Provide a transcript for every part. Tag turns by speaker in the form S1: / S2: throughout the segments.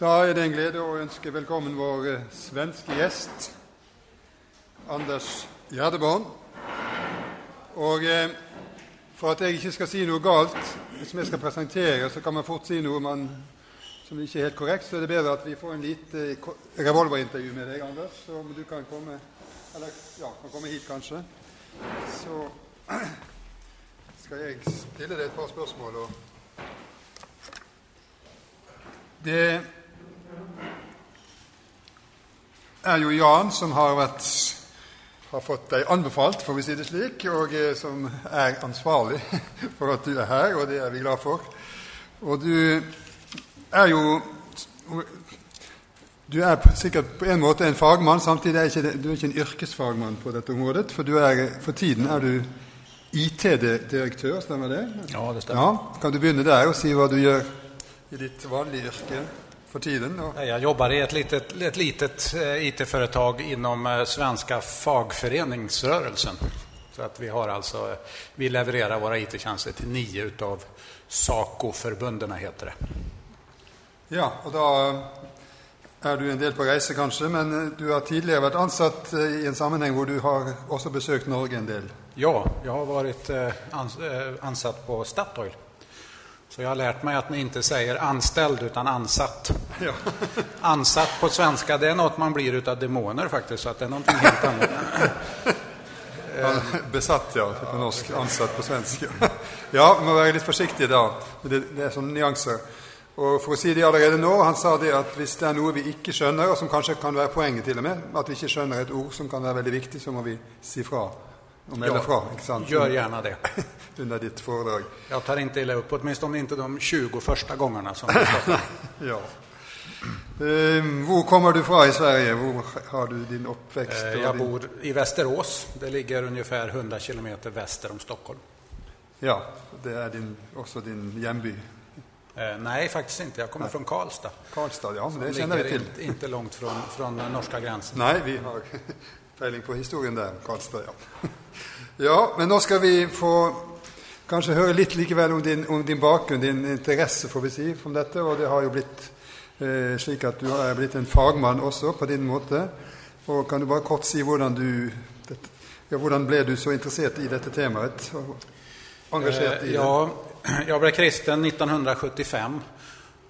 S1: Da er det en glede å ønske velkommen vår eh, svenske gjest, Anders Gjerdeborn. Og eh, for at jeg ikke skal si noe galt som jeg skal presentere, så kan man fort si noe man, som ikke er helt korrekt, så er det bedre at vi får en lite eh, revolverintervju med deg, Anders. Så om du kan komme, eller, ja, kan komme hit, kanskje. Så skal jeg stille deg et par spørsmål. og det er jo Jan som har, vært, har fått deg anbefalt, får vi si det slik, og eh, som er ansvarlig for at du er her, og det er vi glad for. Og du er jo Du er på- sikkert på en måte en fagmann, samtidig er ikke det, du er ikke en yrkesfagmann på dette området, for du er, for tiden er du IT-direktør, stemmer det?
S2: Ja, det stämmer.
S1: Ja, Kan du begynne der og si hva du gjør i ditt vanlige yrke for tiden? Og,
S2: Jag jobbar i ett litet, ett litet eh, IT-företag inom eh, svenska fagföreningsrörelsen. Så att vi har alltså, eh, vi levererar våra IT-tjänster till nio utav SACO-förbunden heter det.
S1: ja, og da er du en del på reise, kanskje, men du har tidligere vært ansatt i en sammenheng hvor du har også besøkt Norge en del.
S2: Ja, jag har varit ans ansatt på Statoil. Så jag har lärt mig att man inte säger anställd utan ansatt.
S1: Ja.
S2: Ansatt på svenska, det är något man blir utav demoner faktiskt, så att det är någonting helt annat.
S1: Besatt, ja, på norsk. Ansatt på svensk. Ja, være litt forsiktige da. men Det, det er sånne nyanser. Og for å si det allerede nå, Han sa det at hvis det er noe vi ikke skjønner, og som kanskje kan være poenget til og med, at vi ikke skjønner et ord som kan være veldig viktig, så må vi si fra. Melde
S2: Ja,
S1: sant?
S2: Gör gärna det.
S1: Under ditt foredrag.
S2: Jag tar inte illa upp, åtminstone inte de 20 första gångerna som vi.
S1: Ja. Eh, hvor kommer du fra i Sverige? Hvor har du din oppvekst?
S2: Eh,
S1: og
S2: Jag
S1: din...
S2: bor i Västerås. Det ligger ungefär 100 kilometer väster om Stockholm.
S1: Ja, det er din, også din hjemby.
S2: Eh, Nej, faktiskt inte. Jag kommer från Karlstad.
S1: Karlstad, ja, det kjenner vi
S2: ligger
S1: til.
S2: inte, inte långt från, från norska gränsen.
S1: Nei, vi har pejling på historien där, Karlstad, ja. Ja, men då ska vi få kanskje høre litt likevel om din, om din bakgrunn, din interesse, får vi si, om dette. Og det har jo blitt eh, slik at du er blitt en fagmann også, på din måte. Og kan du bare kort si hvordan du det, ja, Hvordan ble du så interessert i dette temaet? Og i
S2: Eh,
S1: det?
S2: Ja, jag blev kristen 1975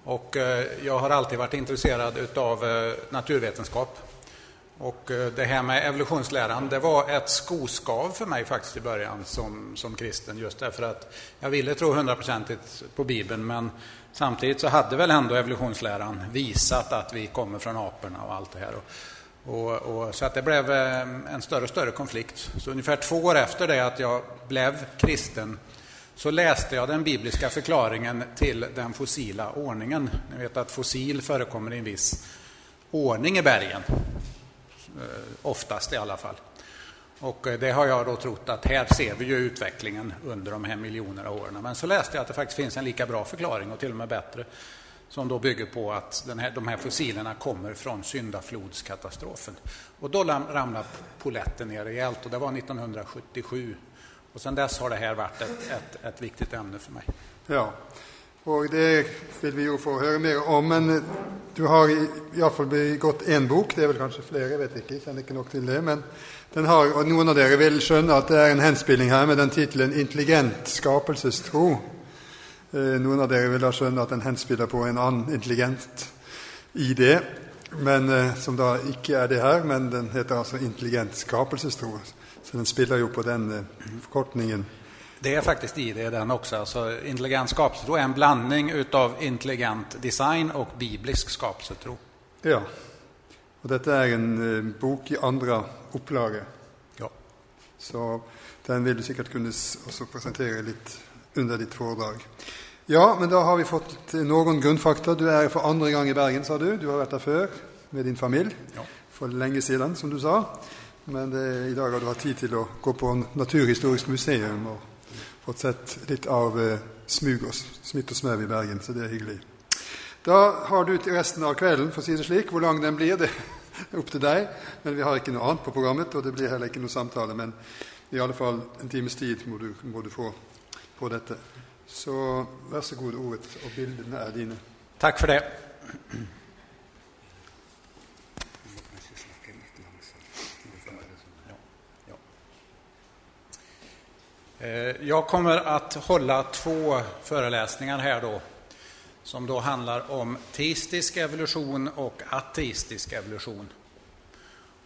S2: och eh, jag har alltid varit intresserad utav eh, naturvetenskap. Och eh, det här med evolutionsläran, det var ett skoskav för mig faktiskt i början som, som kristen. Just därför att jag ville tro hundraprocentigt på Bibeln men samtidigt så hade väl ändå evolutionsläran visat att vi kommer från aporna och allt det här. Och, och, och, så att det blev eh, en större och större konflikt. Så ungefär två år efter det att jag blev kristen så läste jag den bibliska förklaringen till den fossila ordningen. Ni vet att fossil förekommer i en viss ordning i bergen. Eh, oftast i alla fall. Och eh, det har jag då trott att här ser vi ju utvecklingen under de här miljonerna av åren. Men så läste jag att det faktiskt finns en lika bra förklaring och till och med bättre som då bygger på att den här, de här fossilerna kommer från syndaflodskatastrofen. Och då ramlade poletten ner rejält och det var 1977. Och sedan dess har det här varit ett, ett, ett viktigt ämne för mig.
S1: Ja, og det vil vi jo få høre mer om. Men du har i- iallfall begått én bok. Det er vel kanskje flere, jeg vet ikke. Jeg kjenner ikke nok til det. Men den har, og noen av dere vil skjønne at det er en henspilling her med den tittelen 'Intelligent skapelsestro'. Eh, Noen av dere vil da skjønne at den henspiller på en annen intelligent idé, men, eh, som da ikke er det her. Men den heter altså 'Intelligent skapelsestro'. Så den spiller jo på den eh, forkortningen.
S2: Det är faktiskt i det den också. Alltså, intelligent skapelsetro är en blandning utav intelligent design och biblisk skapelsetro.
S1: Ja. Og dette er en eh, bok i andre opplage,
S2: Ja.
S1: så den vil du sikkert kunne s- også presentere litt under ditt foredrag. Ja, men da har vi fått eh, noen grunnfakta. Du er for andre gang i Bergen, sa du. Du har vært der før med din familie
S2: Ja.
S1: for lenge siden, som du sa. Men det, i dag har du hatt tid til å gå på Naturhistorisk museum og fått sett litt av eh, smug og smitt og smøv i Bergen, så det er hyggelig. Da har du til resten av kvelden, for å si det slik. Hvor lang den blir, det er opp til deg. Men vi har ikke noe annet på programmet, og det blir heller ikke noe samtale. Men i alle fall en times tid må du, må du få på dette. Så vær så god, ordet og bildene er dine.
S2: Tack för det. Eh, jag kommer att hålla två föreläsningar här då som då handlar om teistisk evolution och ateistisk evolution.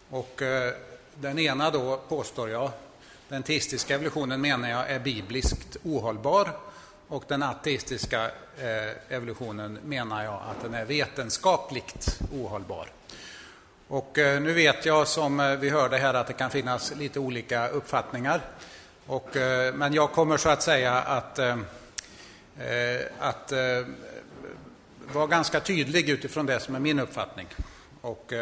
S2: Och eh, den ena då påstår jag, den teistiska evolutionen menar jag är bibliskt ohållbar och den ateistiska eh, evolutionen menar jag att den är vetenskapligt ohållbar. Och nu vet jag som vi hörde här att det kan finnas lite olika uppfattningar. Och, eh, men jag kommer så att säga att, eh, eh, att vara ganska tydlig utifrån det som är min uppfattning. Och,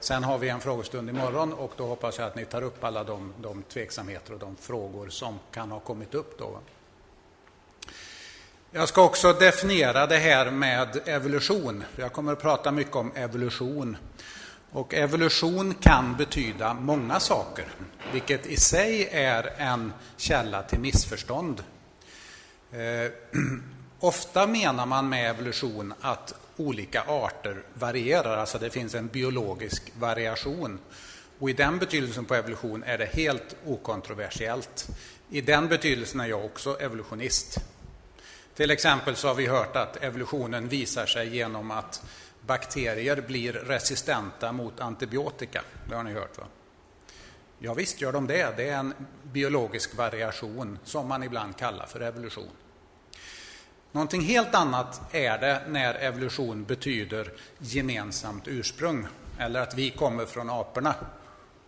S2: sen har vi en frågestund imorgon och då hoppas jag att ni tar upp alla de, de tveksamheter och de frågor som kan ha kommit upp. Då. Jag ska också definiera det här med evolution. Jag kommer att prata mycket om evolution. Och evolution kan betyda många saker, vilket i sig är en källa till missförstånd. Eh, ofta menar man med evolution att olika arter varierar, alltså det finns en biologisk variation. Och i den betydelsen på evolution är det helt okontroversiellt. I den betydelsen är jag också evolutionist. Till exempel så har vi hört att evolutionen visar sig genom att bakterier blir resistenta mot antibiotika. Det har ni hört va? Ja, visst gör de det. Det är en biologisk variation som man ibland kallar för evolution. Någonting helt annat är det när evolution betyder gemensamt ursprung eller att vi kommer från aporna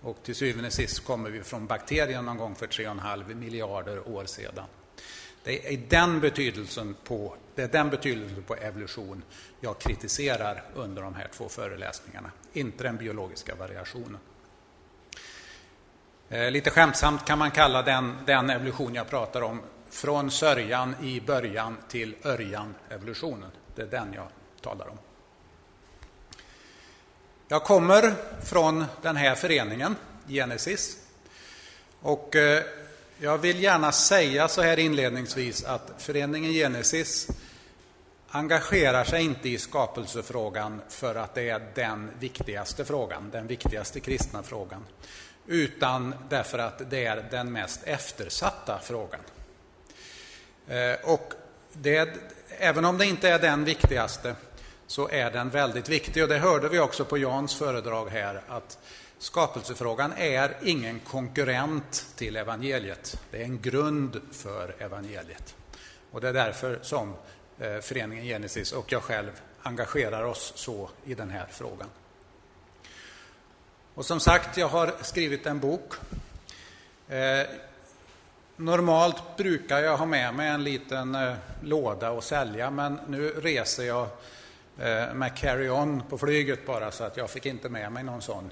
S2: och till syvende och sist kommer vi från bakterierna någon gång för 3,5 miljarder år sedan. Det är den betydelsen på, det är den betydelsen på evolution jag kritiserar under de här två föreläsningarna, inte den biologiska variationen. Eh, lite skämtsamt kan man kalla den, den evolution jag pratar om från sörjan i början till örjan-evolutionen. Det är den jag talar om. Jag kommer från den här föreningen, Genesis. Och eh, jag vill gärna säga så här inledningsvis att föreningen Genesis engagerar sig inte i skapelsefrågan för att det är den viktigaste frågan, den viktigaste kristna frågan, utan därför att det är den mest eftersatta frågan. Eh, och det, även om det inte är den viktigaste så är den väldigt viktig och det hörde vi också på Jans föredrag här att Skapelsefrågan är ingen konkurrent till evangeliet. Det är en grund för evangeliet. Och det är därför som eh, föreningen Genesis och jag själv engagerar oss så i den här frågan. Och som sagt, jag har skrivit en bok. Eh, normalt brukar jag ha med mig en liten eh, låda och sälja, men nu reser jag eh, med carry-on på flyget bara, så att jag fick inte med mig någon sån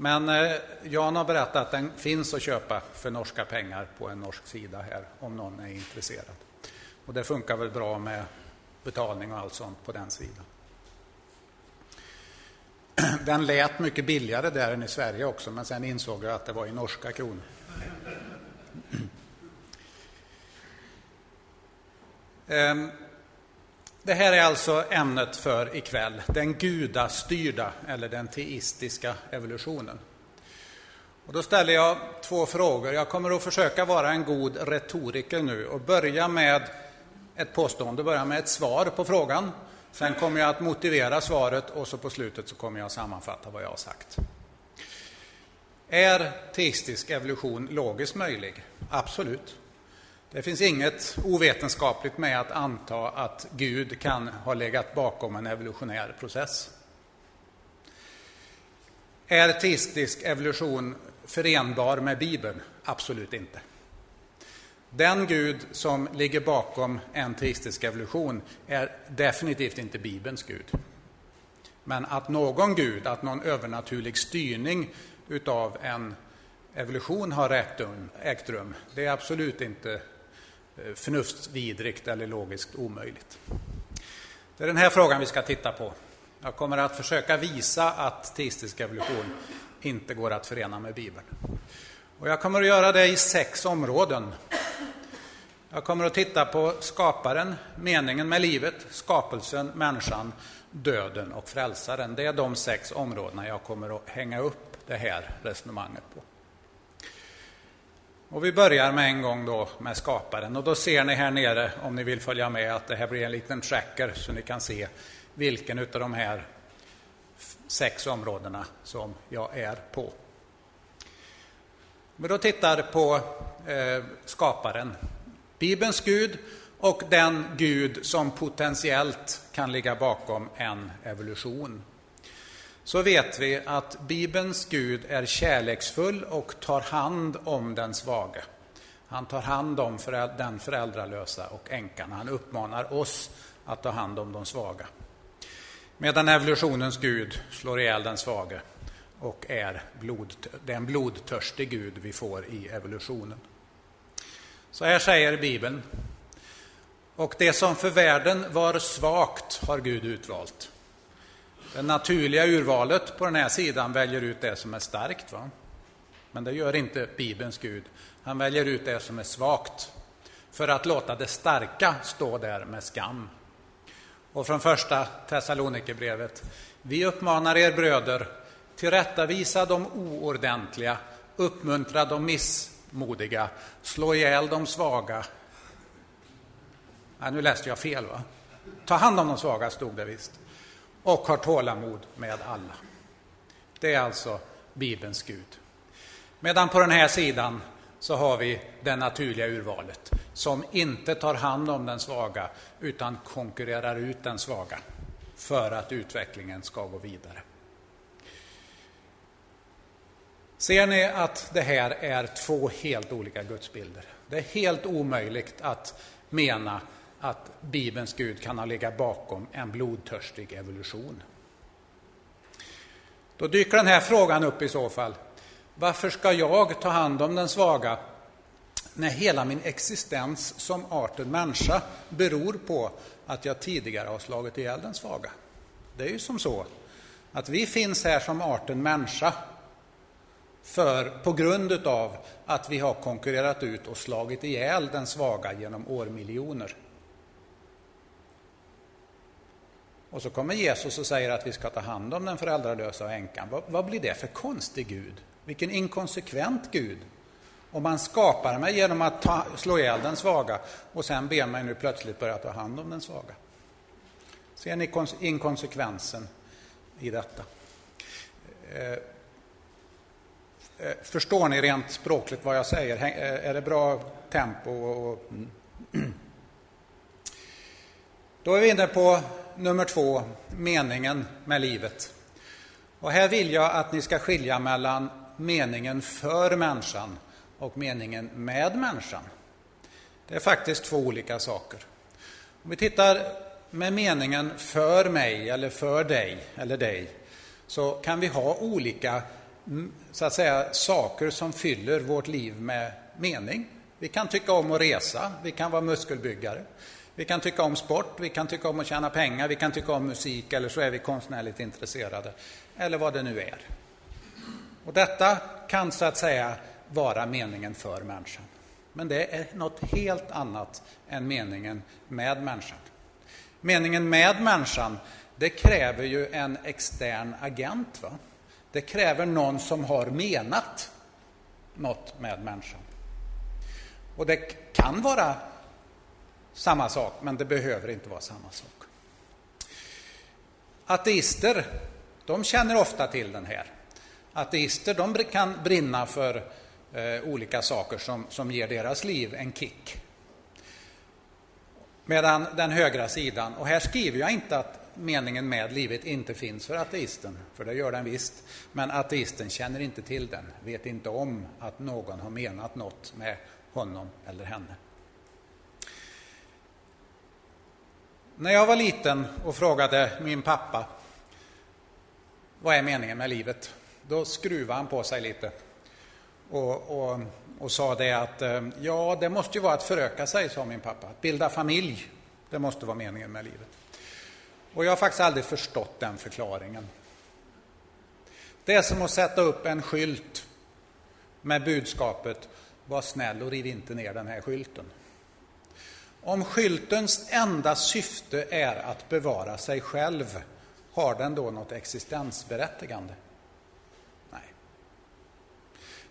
S2: men eh, Jan har berättat att den finns att köpa för norska pengar på en norsk sida här, om någon är intresserad. Och det funkar väl bra med betalning och allt sånt på den sidan. Den lät mycket billigare där än i Sverige också, men sen insåg jag att det var i norska kronor. Um, det här är alltså ämnet för ikväll, den gudastyrda eller den teistiska evolutionen. Och då ställer jag två frågor. Jag kommer att försöka vara en god retoriker nu och börja med ett påstående, börja med ett svar på frågan. Sen kommer jag att motivera svaret och så på slutet så kommer jag att sammanfatta vad jag har sagt. Är teistisk evolution logiskt möjlig? Absolut. Det finns inget ovetenskapligt med att anta att Gud kan ha legat bakom en evolutionär process. Är teistisk evolution förenbar med Bibeln? Absolut inte. Den Gud som ligger bakom en teistisk evolution är definitivt inte Bibelns Gud. Men att någon Gud, att någon övernaturlig styrning utav en evolution har ägt rum, det är absolut inte Eh, förnuftsvidrigt eller logiskt omöjligt. Det är den här frågan vi ska titta på. Jag kommer att försöka visa att teistisk evolution inte går att förena med Bibeln. Och jag kommer att göra det i sex områden. Jag kommer att titta på skaparen, meningen med livet, skapelsen, människan, döden och frälsaren. Det är de sex områdena jag kommer att hänga upp det här resonemanget på. Och vi börjar med en gång då med skaparen. Och då ser ni här nere, om ni vill följa med, att det här blir en liten tracker så ni kan se vilken av de här sex områdena som jag är på. Om vi då tittar på eh, skaparen, Bibelns Gud och den Gud som potentiellt kan ligga bakom en evolution. Så vet vi att Bibelns Gud är kärleksfull och tar hand om den svage. Han tar hand om den föräldralösa och änkan. Han uppmanar oss att ta hand om de svaga. Medan evolutionens Gud slår ihjäl den svage och är, blod, det är en blodtörstig Gud vi får i evolutionen. Så här säger Bibeln. Och det som för världen var svagt har Gud utvalt. Det naturliga urvalet på den här sidan väljer ut det som är starkt. Va? Men det gör inte Bibelns Gud. Han väljer ut det som är svagt för att låta det starka stå där med skam. Och från första Thessalonikerbrevet. Vi uppmanar er bröder, tillrättavisa de oordentliga, uppmuntra de missmodiga, slå ihjäl de svaga. Nej, nu läste jag fel, va? Ta hand om de svaga, stod det visst. Och har tålamod med alla. Det är alltså Bibelns Gud. Medan på den här sidan så har vi det naturliga urvalet som inte tar hand om den svaga utan konkurrerar ut den svaga för att utvecklingen ska gå vidare. Ser ni att det här är två helt olika gudsbilder? Det är helt omöjligt att mena att Bibelns Gud kan ha legat bakom en blodtörstig evolution. Då dyker den här frågan upp i så fall. Varför ska jag ta hand om den svaga när hela min existens som arten människa beror på att jag tidigare har slagit ihjäl den svaga? Det är ju som så att vi finns här som arten människa för, på grund av att vi har konkurrerat ut och slagit ihjäl den svaga genom årmiljoner. Och så kommer Jesus och säger att vi ska ta hand om den föräldralösa och änkan. Vad, vad blir det för konstig Gud? Vilken inkonsekvent Gud. Om man skapar mig genom att ta, slå ihjäl den svaga och sen ber mig nu plötsligt börja ta hand om den svaga. Ser ni inkonsekvensen i detta? Eh, eh, förstår ni rent språkligt vad jag säger? Eh, är det bra tempo? Och, mm. Då är vi inne på nummer två, meningen med livet. Och här vill jag att ni ska skilja mellan meningen för människan och meningen med människan. Det är faktiskt två olika saker. Om vi tittar med meningen för mig eller för dig eller dig så kan vi ha olika mm, så att säga, saker som fyller vårt liv med mening. Vi kan tycka om att resa, vi kan vara muskelbyggare. Vi kan tycka om sport, vi kan tycka om att tjäna pengar, vi kan tycka om musik eller så är vi konstnärligt intresserade. Eller vad det nu är. Och detta kan så att säga vara meningen för människan. Men det är något helt annat än meningen med människan. Meningen med människan, det kräver ju en extern agent. Va? Det kräver någon som har menat något med människan. Och det kan vara samma sak, men det behöver inte vara samma sak. Ateister, de känner ofta till den här. Ateister, de kan brinna för eh, olika saker som, som ger deras liv en kick. Medan den högra sidan, och här skriver jag inte att meningen med livet inte finns för ateisten, för det gör den visst. Men ateisten känner inte till den, vet inte om att någon har menat något med honom eller henne. När jag var liten och frågade min pappa vad är meningen med livet? Då skruvade han på sig lite och, och, och sa det att eh, ja, det måste ju vara att föröka sig, sa min pappa. Att bilda familj, det måste vara meningen med livet. Och jag har faktiskt aldrig förstått den förklaringen. Det är som att sätta upp en skylt med budskapet Var snäll och riv inte ner den här skylten. Om skyltens enda syfte är att bevara sig själv, har den då något existensberättigande? Nej.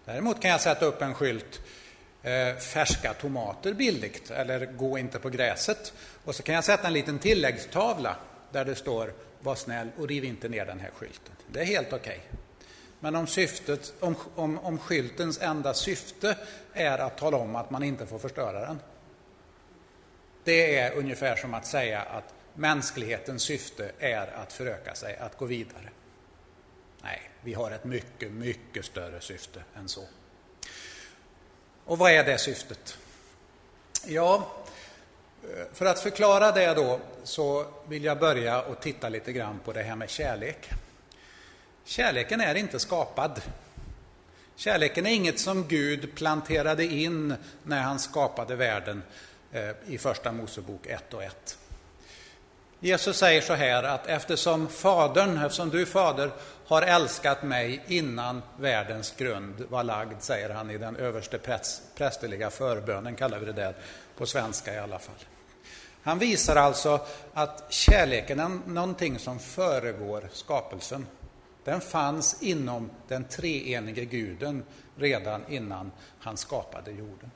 S2: Däremot kan jag sätta upp en skylt eh, färska tomater billigt, eller gå inte på gräset. Och så kan jag sätta en liten tilläggstavla där det står var snäll och riv inte ner den här skylten. Det är helt okej. Okay. Men om, syftet, om, om, om skyltens enda syfte är att tala om att man inte får förstöra den. Det är ungefär som att säga att mänsklighetens syfte är att föröka sig, att gå vidare. Nej, vi har ett mycket, mycket större syfte än så. Och vad är det syftet? Ja, för att förklara det då så vill jag börja och titta lite grann på det här med kärlek. Kärleken är inte skapad. Kärleken är inget som Gud planterade in när han skapade världen Eh, i Första Mosebok 1 och 1. Jesus säger så här att eftersom Fadern, eftersom du Fader har älskat mig innan världens grund var lagd, säger han i den överste prästerliga förbönen, kallar vi det där på svenska i alla fall. Han visar alltså att kärleken är någonting som föregår skapelsen. Den fanns inom den treenige guden redan innan han skapade jorden.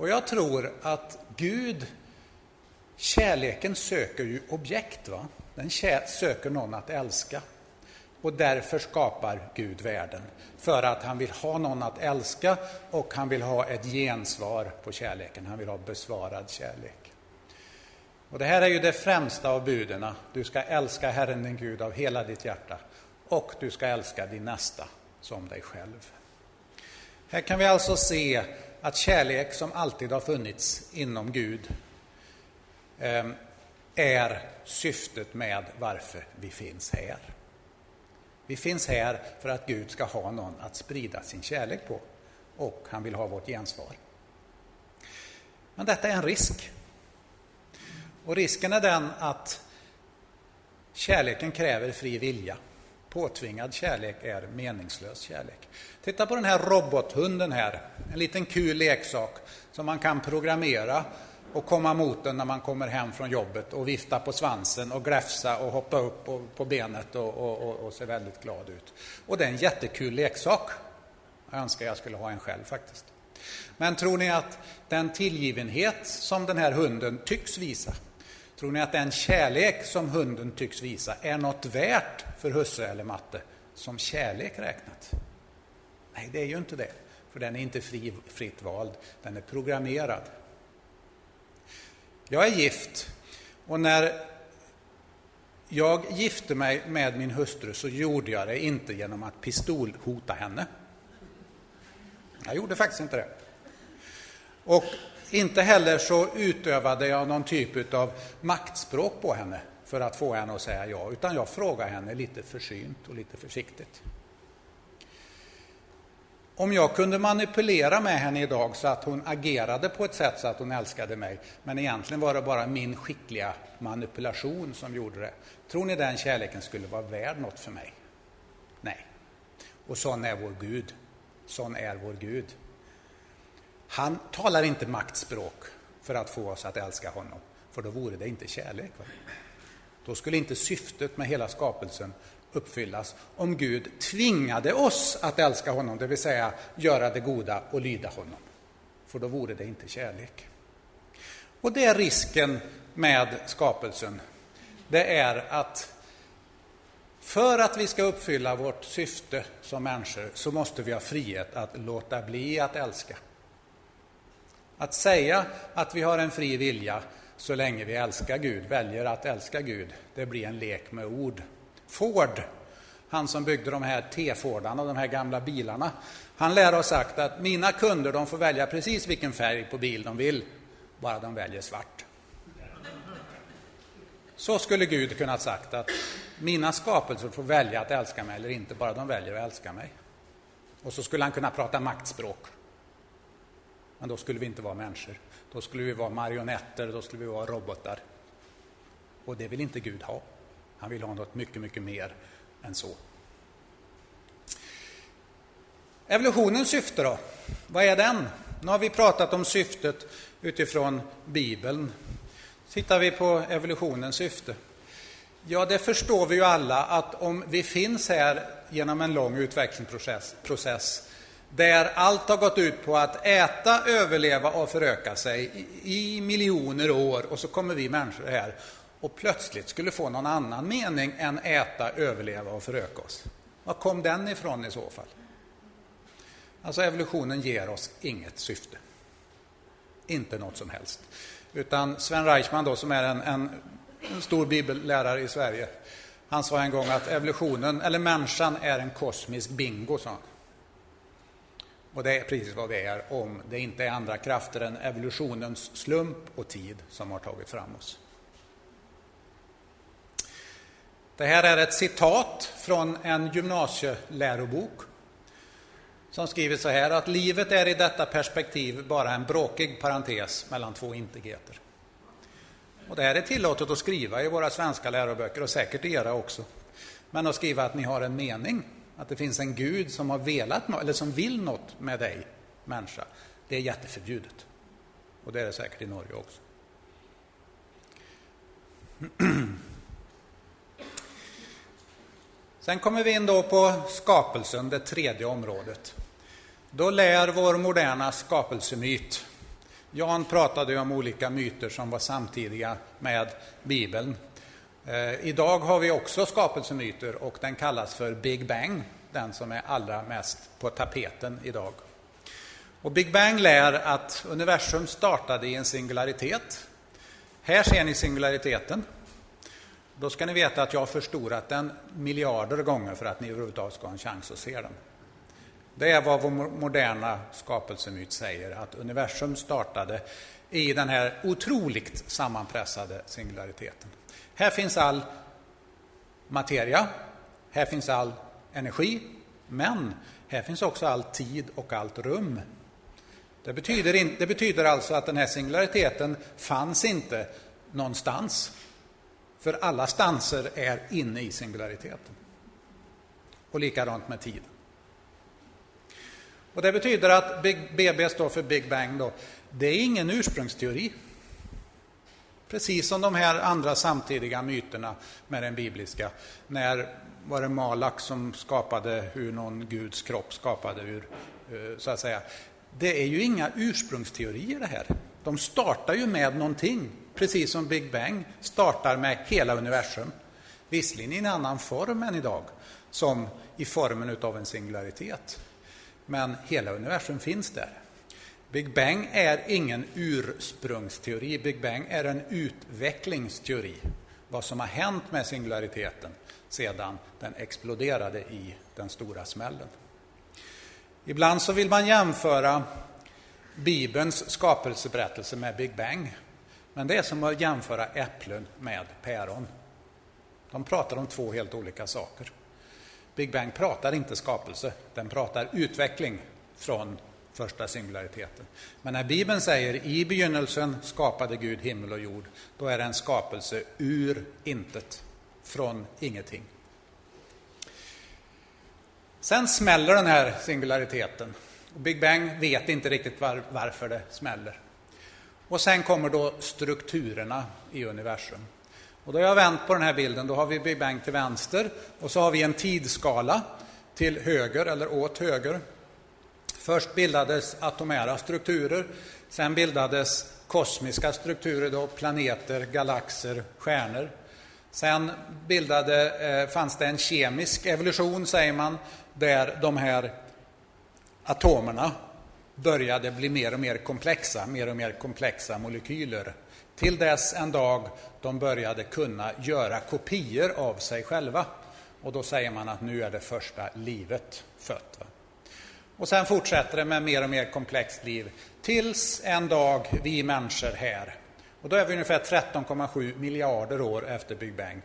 S2: Och jag tror att Gud, kärleken söker ju objekt. Va? Den söker någon att älska. Och därför skapar Gud världen. För att han vill ha någon att älska och han vill ha ett gensvar på kärleken. Han vill ha besvarad kärlek. Och det här är ju det främsta av buden. Du ska älska Herren din Gud av hela ditt hjärta och du ska älska din nästa som dig själv. Här kan vi alltså se att kärlek som alltid har funnits inom Gud ehm, är syftet med varför vi finns här. Vi finns här för att Gud ska ha någon att sprida sin kärlek på och han vill ha vårt gensvar. Men detta är en risk. Och risken är den att kärleken kräver fri vilja. Påtvingad kärlek är meningslös kärlek. Titta på den här robothunden här, en liten kul leksak som man kan programmera och komma mot den när man kommer hem från jobbet och vifta på svansen och gläfsa och hoppa upp på benet och, och, och, och se väldigt glad ut. Och det är en jättekul leksak. Jag önskar jag skulle ha en själv faktiskt. Men tror ni att den tillgivenhet som den här hunden tycks visa, tror ni att den kärlek som hunden tycks visa är något värt för husse eller matte som kärlek räknat? Nej, det är ju inte det. För den är inte fri, fritt vald, den är programmerad. Jag är gift och när jag gifte mig med min hustru så gjorde jag det inte genom att pistolhota henne. Jag gjorde faktiskt inte det. Och inte heller så utövade jag någon typ av maktspråk på henne för att få henne att säga ja, utan jag frågade henne lite försynt och lite försiktigt. Om jag kunde manipulera med henne idag så att hon agerade på ett sätt så att hon älskade mig, men egentligen var det bara min skickliga manipulation som gjorde det. Tror ni den kärleken skulle vara värd något för mig? Nej. Och sån är vår Gud. Sån är vår Gud. Han talar inte maktspråk för att få oss att älska honom, för då vore det inte kärlek. Va? Då skulle inte syftet med hela skapelsen uppfyllas om Gud tvingade oss att älska honom, det vill säga göra det goda och lyda honom. För då vore det inte kärlek. Och det är risken med skapelsen. Det är att för att vi ska uppfylla vårt syfte som människor så måste vi ha frihet att låta bli att älska. Att säga att vi har en fri vilja så länge vi älskar Gud, väljer att älska Gud, det blir en lek med ord. Ford, han som byggde de här T-Fordarna, de här gamla bilarna, han lär ha sagt att mina kunder de får välja precis vilken färg på bil de vill, bara de väljer svart. Så skulle Gud kunna ha sagt att mina skapelser får välja att älska mig eller inte, bara de väljer att älska mig. Och så skulle han kunna prata maktspråk. Men då skulle vi inte vara människor. Då skulle vi vara marionetter, då skulle vi vara robotar. Och det vill inte Gud ha. Han vill ha något mycket, mycket mer än så. Evolutionens syfte då? Vad är den? Nu har vi pratat om syftet utifrån Bibeln. Tittar vi på evolutionens syfte? Ja, det förstår vi ju alla att om vi finns här genom en lång utvecklingsprocess process, där allt har gått ut på att äta, överleva och föröka sig i miljoner år och så kommer vi människor här och plötsligt skulle få någon annan mening än äta, överleva och föröka oss. Var kom den ifrån i så fall? Alltså evolutionen ger oss inget syfte. Inte något som helst. Utan Sven Reichman då, som är en, en, en stor bibellärare i Sverige, han sa en gång att evolutionen, eller människan, är en kosmisk bingo, sa han. Och det är precis vad vi är om det inte är andra krafter än evolutionens slump och tid som har tagit fram oss. Det här är ett citat från en gymnasielärobok som skriver så här att livet är i detta perspektiv bara en bråkig parentes mellan två integriteter. Och det här är tillåtet att skriva i våra svenska läroböcker och säkert i era också. Men att skriva att ni har en mening, att det finns en Gud som har velat eller som vill något med dig, människa, det är jätteförbjudet. Och det är det säkert i Norge också. Sen kommer vi in då på skapelsen, det tredje området. Då lär vår moderna skapelsemyt. Jan pratade om olika myter som var samtidiga med Bibeln. Eh, idag har vi också skapelsemyter och den kallas för Big Bang, den som är allra mest på tapeten idag. Och Big Bang lär att universum startade i en singularitet. Här ser ni singulariteten. Då ska ni veta att jag har förstorat den miljarder gånger för att ni överhuvudtaget ska ha en chans att se den. Det är vad vår moderna skapelsemyt säger, att universum startade i den här otroligt sammanpressade singulariteten. Här finns all materia, här finns all energi, men här finns också all tid och allt rum. Det betyder, in, det betyder alltså att den här singulariteten fanns inte någonstans. För alla stanser är inne i singulariteten. Och likadant med tiden. Och det betyder att Big, BB står för Big Bang. Då. Det är ingen ursprungsteori. Precis som de här andra samtidiga myterna med den bibliska. När var det Malak som skapade hur någon Guds kropp skapade ur, eh, så att säga. Det är ju inga ursprungsteorier det här. De startar ju med någonting, precis som Big Bang startar med hela universum. Visserligen i en annan form än idag, som i formen av en singularitet. Men hela universum finns där. Big Bang är ingen ursprungsteori, Big Bang är en utvecklingsteori. Vad som har hänt med singulariteten sedan den exploderade i den stora smällen. Ibland så vill man jämföra Bibelns skapelseberättelse med Big Bang. Men det är som att jämföra äpplen med päron. De pratar om två helt olika saker. Big Bang pratar inte skapelse, den pratar utveckling från första singulariteten. Men när Bibeln säger i begynnelsen skapade Gud himmel och jord, då är det en skapelse ur intet, från ingenting. Sen smäller den här singulariteten. Big Bang vet inte riktigt var, varför det smäller. Och sen kommer då strukturerna i universum. Och då har jag vänt på den här bilden. Då har vi Big Bang till vänster och så har vi en tidsskala till höger eller åt höger. Först bildades atomära strukturer, sen bildades kosmiska strukturer, då, planeter, galaxer, stjärnor. Sen bildade, eh, fanns det en kemisk evolution, säger man, där de här atomerna började bli mer och mer komplexa, mer och mer komplexa molekyler. Till dess en dag de började kunna göra kopior av sig själva. Och då säger man att nu är det första livet fött. Och sen fortsätter det med mer och mer komplext liv tills en dag vi människor här, och då är vi ungefär 13,7 miljarder år efter Big Bang,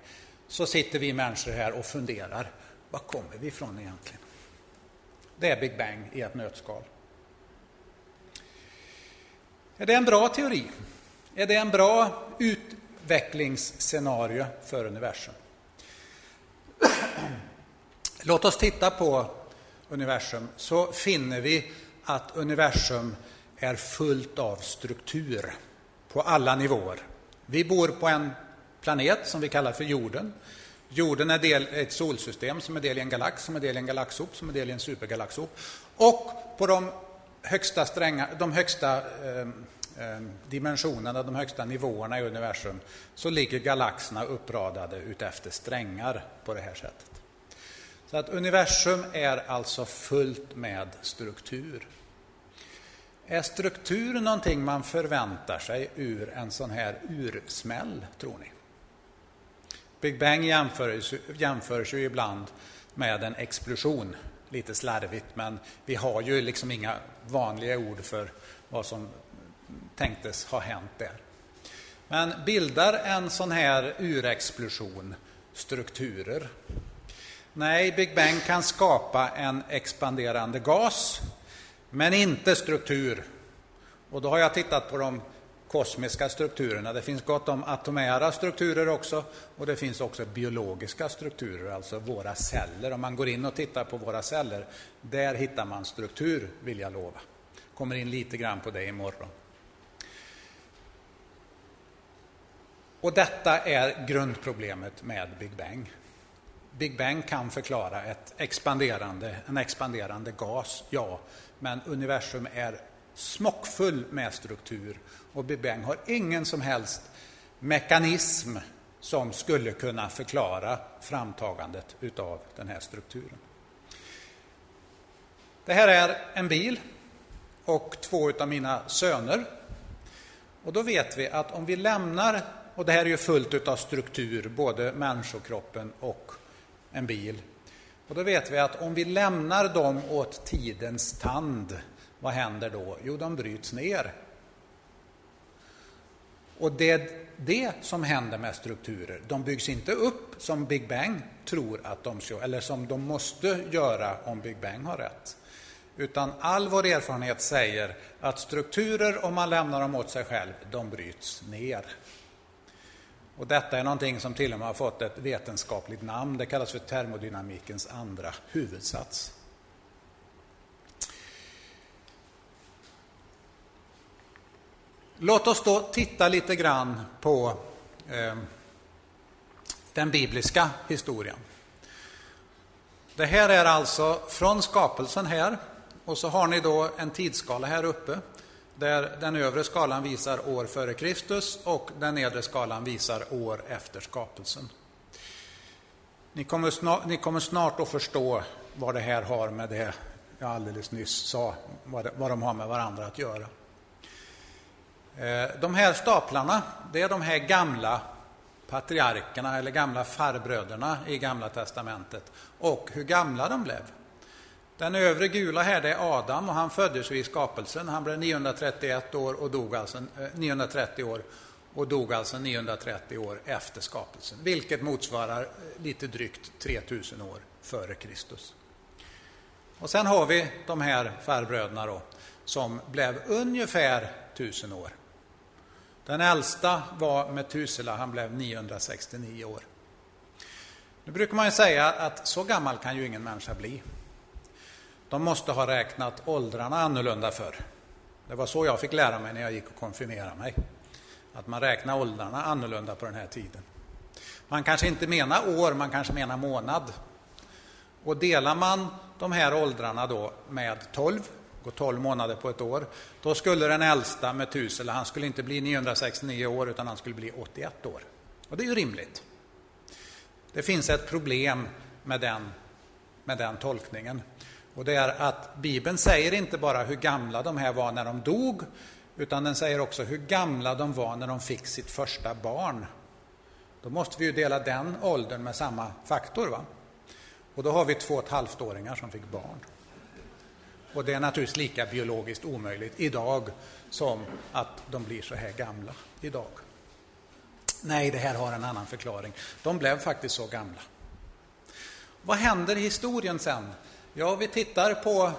S2: så sitter vi människor här och funderar, var kommer vi ifrån egentligen? Det är Big Bang i ett nötskal. Är det en bra teori? Är det en bra utvecklingsscenario för universum? Låt oss titta på universum så finner vi att universum är fullt av struktur på alla nivåer. Vi bor på en planet som vi kallar för jorden. Jorden är del, ett solsystem som är del i en galax, som är del i en galaxhop, som är del i en supergalaxhop. Och på de högsta, stränga, de högsta eh, eh, dimensionerna, de högsta nivåerna i universum, så ligger galaxerna uppradade utefter strängar på det här sättet. Så att universum är alltså fullt med struktur. Är struktur någonting man förväntar sig ur en sån här ursmäll, tror ni? Big Bang jämförs, jämförs ju ibland med en explosion, lite slarvigt, men vi har ju liksom inga vanliga ord för vad som tänktes ha hänt där. Men bildar en sån här urexplosion strukturer? Nej, Big Bang kan skapa en expanderande gas, men inte struktur. Och då har jag tittat på de kosmiska strukturerna. Det finns gott om atomära strukturer också och det finns också biologiska strukturer, alltså våra celler. Om man går in och tittar på våra celler, där hittar man struktur, vill jag lova. Kommer in lite grann på det imorgon. Och detta är grundproblemet med Big Bang. Big Bang kan förklara ett expanderande, en expanderande gas, ja, men universum är smockfull med struktur och Big Bang har ingen som helst mekanism som skulle kunna förklara framtagandet utav den här strukturen. Det här är en bil och två utav mina söner. Och då vet vi att om vi lämnar, och det här är ju fullt utav struktur, både människokroppen och en bil. Och då vet vi att om vi lämnar dem åt tidens tand, vad händer då? Jo, de bryts ner. Och det är det som händer med strukturer. De byggs inte upp som Big Bang tror att de ska, eller som de måste göra om Big Bang har rätt. Utan all vår erfarenhet säger att strukturer, om man lämnar dem åt sig själv, de bryts ner. Och detta är någonting som till och med har fått ett vetenskapligt namn. Det kallas för termodynamikens andra huvudsats. Låt oss då titta lite grann på eh, den bibliska historien. Det här är alltså från skapelsen här och så har ni då en tidsskala här uppe där den övre skalan visar år före Kristus och den nedre skalan visar år efter skapelsen. Ni kommer, snart, ni kommer snart att förstå vad det här har med det jag alldeles nyss sa, vad, det, vad de har med varandra att göra. Eh, de här staplarna, det är de här gamla patriarkerna eller gamla farbröderna i Gamla Testamentet och hur gamla de blev. Den övre gula här det är Adam och han föddes vid skapelsen. Han blev 931 år och dog alltså eh, 930 år och dog alltså 930 år efter skapelsen, vilket motsvarar eh, lite drygt 3000 år före Kristus. Och sen har vi de här farbröderna då, som blev ungefär 1000 år. Den äldsta var Metusela, han blev 969 år. Nu brukar man ju säga att så gammal kan ju ingen människa bli. De måste ha räknat åldrarna annorlunda förr. Det var så jag fick lära mig när jag gick och konfirmerade mig. Att man räknar åldrarna annorlunda på den här tiden. Man kanske inte menar år, man kanske menar månad. Och delar man de här åldrarna då med 12, går 12 månader på ett år, då skulle den äldsta Metusela, han skulle inte bli 969 år utan han skulle bli 81 år. Och det är ju rimligt. Det finns ett problem med den, med den tolkningen. Och det är att Bibeln säger inte bara hur gamla de här var när de dog, utan den säger också hur gamla de var när de fick sitt första barn. Då måste vi ju dela den åldern med samma faktor. Va? Och då har vi två och ett halvt åringar som fick barn. Och det är naturligtvis lika biologiskt omöjligt idag som att de blir så här gamla idag. Nej, det här har en annan förklaring. De blev faktiskt så gamla. Vad händer i historien sen Ja, vi tittar på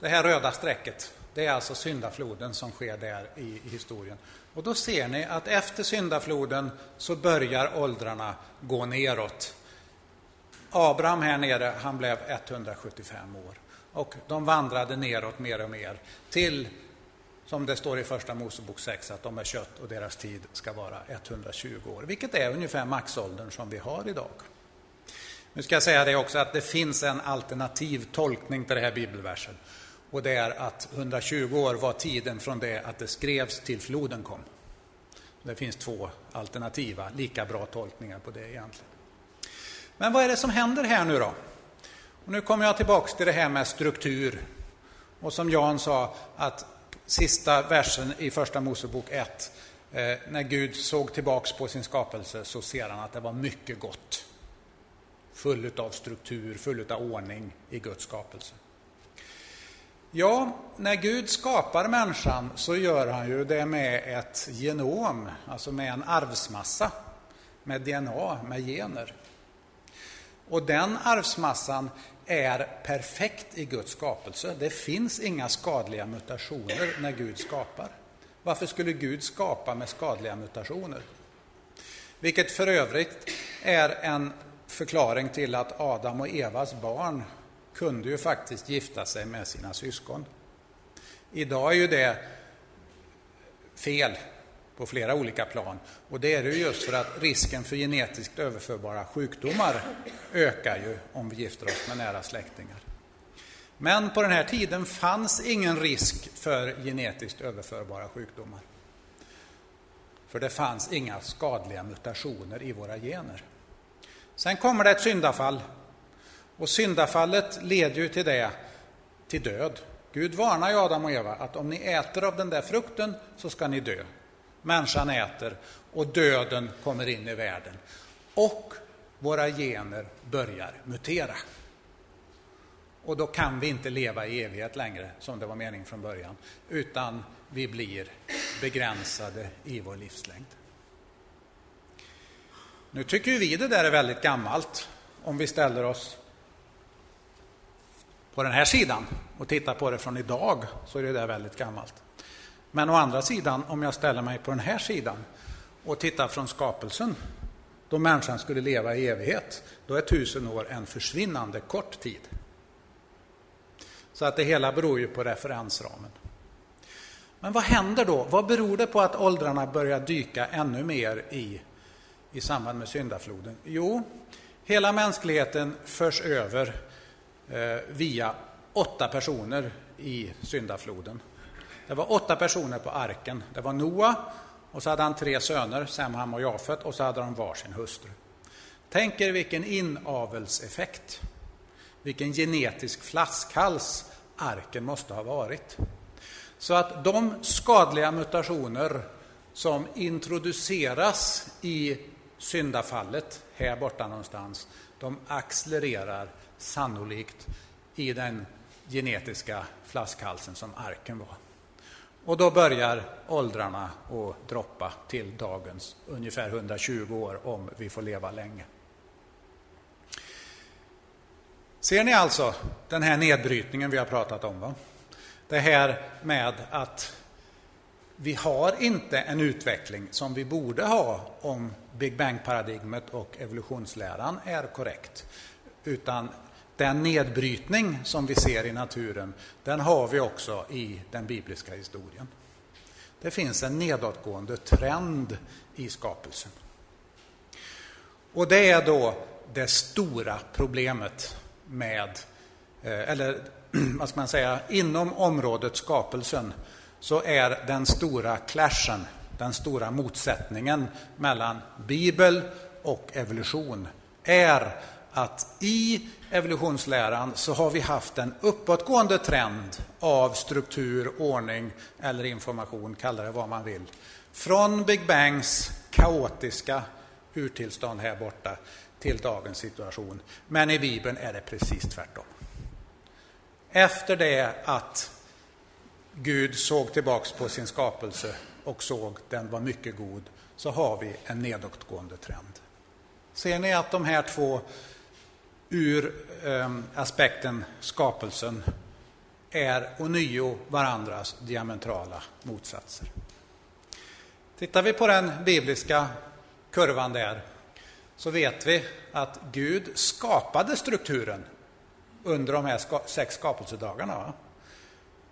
S2: det här röda strecket. Det är alltså syndafloden som sker där i, i historien. Och då ser ni att efter syndafloden så börjar åldrarna gå neråt. Abraham här nere, han blev 175 år. Och de vandrade neråt mer och mer till, som det står i Första Mosebok 6, att de är kött och deras tid ska vara 120 år. Vilket är ungefär maxåldern som vi har idag. Nu ska jag säga det också att det finns en alternativ tolkning till det här bibelversen. Och det är att 120 år var tiden från det att det skrevs till floden kom. Det finns två alternativa, lika bra tolkningar på det egentligen. Men vad är det som händer här nu då? Och nu kommer jag tillbaks till det här med struktur. Och som Jan sa, att sista versen i Första Mosebok 1, eh, när Gud såg tillbaks på sin skapelse så ser han att det var mycket gott. Full av struktur, full av ordning i Guds skapelse. Ja, när Gud skapar människan så gör han ju det med ett genom, alltså med en arvsmassa, med DNA, med gener. Och den arvsmassan är perfekt i Guds skapelse. Det finns inga skadliga mutationer när Gud skapar. Varför skulle Gud skapa med skadliga mutationer? Vilket för övrigt är en förklaring till att Adam och Evas barn kunde ju faktiskt gifta sig med sina syskon. Idag är ju det fel på flera olika plan. Och det är det just för att risken för genetiskt överförbara sjukdomar ökar ju om vi gifter oss med nära släktingar. Men på den här tiden fanns ingen risk för genetiskt överförbara sjukdomar. För det fanns inga skadliga mutationer i våra gener. Sen kommer det ett syndafall. Och syndafallet leder ju till det, till död. Gud varnar ju Adam och Eva att om ni äter av den där frukten så ska ni dö. Människan äter och döden kommer in i världen. Och våra gener börjar mutera. Och då kan vi inte leva i evighet längre, som det var meningen från början, utan vi blir begränsade i vår livslängd. Nu tycker vi det där är väldigt gammalt, om vi ställer oss på den här sidan och tittar på det från idag, så är det där väldigt gammalt. Men å andra sidan, om jag ställer mig på den här sidan och tittar från skapelsen, då människan skulle leva i evighet, då är tusen år en försvinnande kort tid. Så att det hela beror ju på referensramen. Men vad händer då? Vad beror det på att åldrarna börjar dyka ännu mer i, i samband med syndafloden? Jo, hela mänskligheten förs över eh, via åtta personer i syndafloden. Det var åtta personer på arken. Det var Noa, och så hade han tre söner, Sem, Ham och Jafet, och så hade de var sin hustru. Tänk er vilken inavelseffekt, vilken genetisk flaskhals arken måste ha varit. Så att de skadliga mutationer som introduceras i syndafallet, här borta någonstans, de accelererar sannolikt i den genetiska flaskhalsen som arken var. Och då börjar åldrarna att droppa till dagens ungefär 120 år om vi får leva länge. Ser ni alltså den här nedbrytningen vi har pratat om? Va? Det här med att vi har inte en utveckling som vi borde ha om Big Bang-paradigmet och evolutionsläran är korrekt. Utan den nedbrytning som vi ser i naturen, den har vi också i den bibliska historien. Det finns en nedåtgående trend i skapelsen. Och det är då det stora problemet med, eh, eller vad ska man säga, inom området skapelsen så är den stora clashen, den stora motsättningen mellan bibel och evolution, är att i evolutionsläran så har vi haft en uppåtgående trend av struktur, ordning eller information, kalla det vad man vill. Från Big Bangs kaotiska urtillstånd här borta till dagens situation. Men i Bibeln är det precis tvärtom. Efter det att Gud såg tillbaks på sin skapelse och såg den var mycket god, så har vi en nedåtgående trend. Ser ni att de här två ur eh, aspekten skapelsen är ånyo varandras diametrala motsatser. Tittar vi på den bibliska kurvan där så vet vi att Gud skapade strukturen under de här sex skapelsedagarna.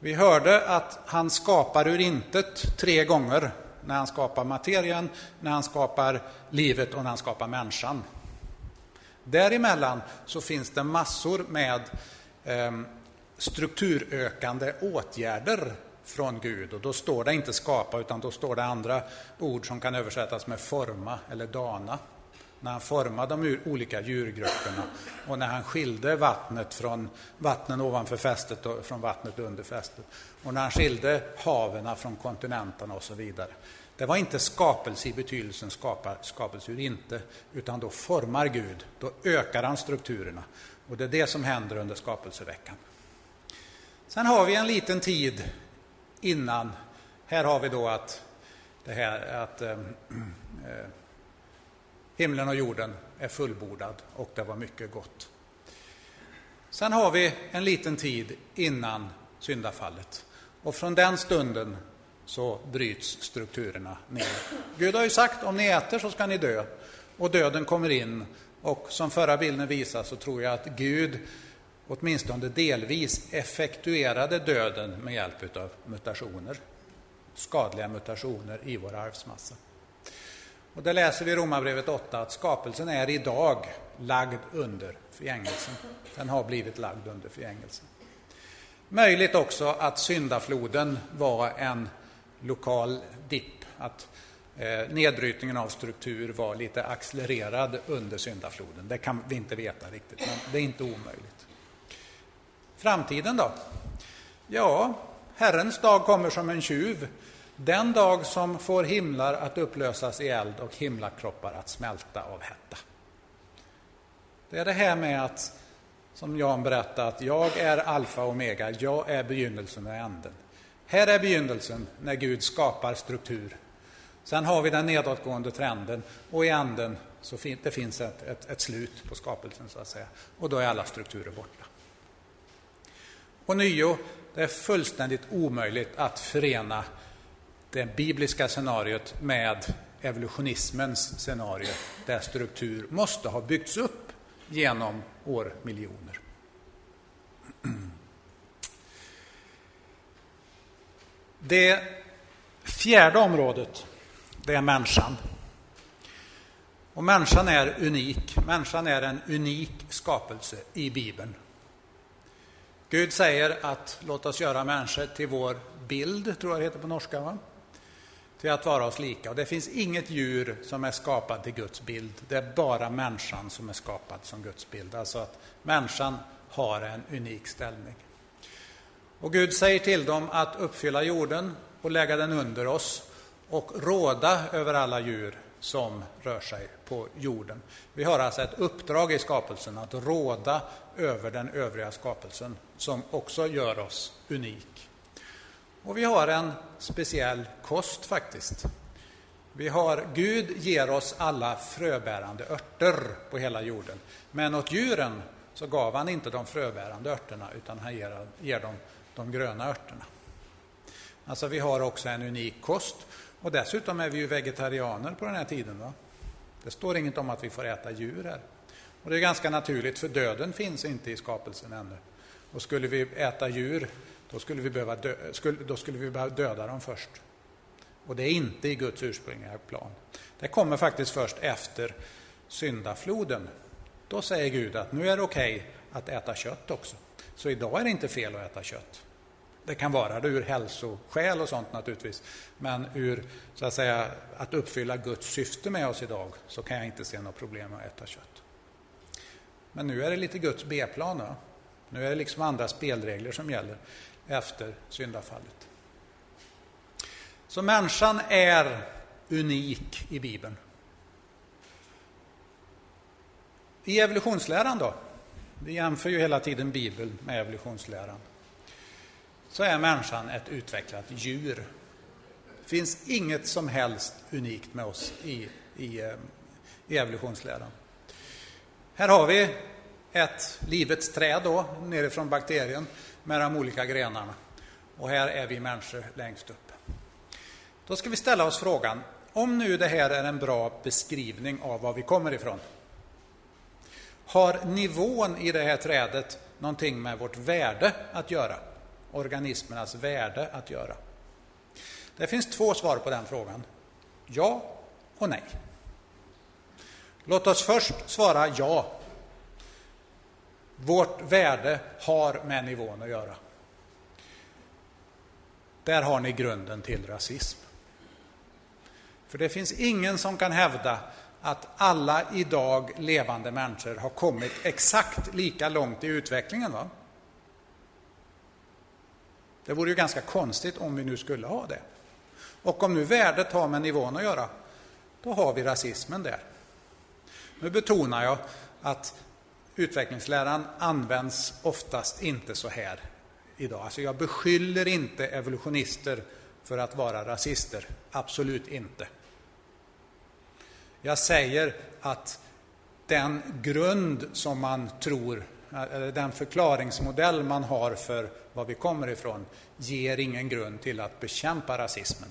S2: Vi hörde att han skapar ur intet tre gånger när han skapar materien, när han skapar livet och när han skapar människan. Däremellan så finns det massor med eh, strukturökande åtgärder från Gud. Och då står det inte skapa, utan då står det andra ord som kan översättas med forma eller dana. När han formade de olika djurgrupperna och när han skilde vattnet från vattnen ovanför fästet och från vattnet under fästet. Och när han skilde haven från kontinenterna och så vidare. Det var inte skapelse i betydelsen skapa, skapelseur inte, utan då formar Gud, då ökar han strukturerna. Och det är det som händer under skapelseveckan. Sen har vi en liten tid innan, här har vi då att, det här, att eh, eh himlen och jorden är fullbordad och det var mycket gott. Sen har vi en liten tid innan syndafallet och från den stunden så bryts strukturerna ner. Gud har ju sagt om ni äter så ska ni dö. Och döden kommer in. Och som förra bilden visar så tror jag att Gud åtminstone delvis effektuerade döden med hjälp av mutationer. Skadliga mutationer i vår arvsmassa. Och där läser vi i Romarbrevet 8 att skapelsen är idag lagd under förgängelsen. Den har blivit lagd under förgängelsen. Möjligt också att syndafloden var en lokal dipp, att eh, nedbrytningen av struktur var lite accelererad under syndafloden. Det kan vi inte veta riktigt, men det är inte omöjligt. Framtiden då? Ja, Herrens dag kommer som en tjuv. Den dag som får himlar att upplösas i eld och himlakroppar att smälta av hetta. Det är det här med att, som Jan berättade, att jag är alfa och omega, jag är begynnelsen och änden. Här är begynnelsen när Gud skapar struktur. Sen har vi den nedåtgående trenden och i änden så fin det finns ett, ett, ett, slut på skapelsen så att säga. Och då är alla strukturer borta. Och nio, det är fullständigt omöjligt att förena det bibliska scenariot med evolutionismens scenario där struktur måste ha byggts upp genom årmiljoner. Det fjärde området, det är människan. Och människan är unik. Människan är en unik skapelse i Bibeln. Gud säger att låt oss göra människor till vår bild, tror jag det heter på norska. Va? Till att vara oss lika. Och det finns inget djur som är skapat till Guds bild. Det är bara människan som är skapad som Guds bild. Alltså att människan har en unik ställning. Och Gud säger till dem att uppfylla jorden och lägga den under oss och råda över alla djur som rör sig på jorden. Vi har alltså ett uppdrag i skapelsen att råda över den övriga skapelsen som också gör oss unik. Och vi har en speciell kost faktiskt. Vi har, Gud ger oss alla fröbärande örter på hela jorden. Men åt djuren så gav han inte de fröbärande örterna utan han ger, ger dem de gröna örterna. Alltså vi har också en unik kost och dessutom är vi ju vegetarianer på den här tiden. Va? Det står inget om att vi får äta djur här. Och det är ganska naturligt för döden finns inte i skapelsen ännu. Och skulle vi äta djur då skulle vi behöva, dö, skulle, då skulle vi behöva döda dem först. Och det är inte i Guds ursprungliga plan. Det kommer faktiskt först efter syndafloden. Då säger Gud att nu är det okej okay att äta kött också. Så idag är det inte fel att äta kött. Det kan vara det ur hälsoskäl och sånt naturligtvis. Men ur så att, säga, att uppfylla Guds syfte med oss idag så kan jag inte se något problem med att äta kött. Men nu är det lite Guds B-plan. Nu är det liksom andra spelregler som gäller efter syndafallet. Så människan är unik i Bibeln. I evolutionsläran då? Vi jämför ju hela tiden Bibeln med evolutionsläran så är människan ett utvecklat djur. Det finns inget som helst unikt med oss i, i, eh, i evolutionsläran. Här har vi ett livets träd då, nerifrån bakterien med de olika grenarna. Och här är vi människor längst upp. Då ska vi ställa oss frågan, om nu det här är en bra beskrivning av var vi kommer ifrån. Har nivån i det här trädet någonting med vårt värde att göra? organismernas värde att göra? Det finns två svar på den frågan. Ja och nej. Låt oss först svara ja. Vårt värde har med nivån att göra. Där har ni grunden till rasism. För det finns ingen som kan hävda att alla idag levande människor har kommit exakt lika långt i utvecklingen. Va? Det vore ju ganska konstigt om vi nu skulle ha det. Och om nu värdet har med nivån att göra, då har vi rasismen där. Nu betonar jag att utvecklingsläran används oftast inte så här idag. Alltså jag beskyller inte evolutionister för att vara rasister, absolut inte. Jag säger att den grund som man tror, eller den förklaringsmodell man har för var vi kommer ifrån, ger ingen grund till att bekämpa rasismen.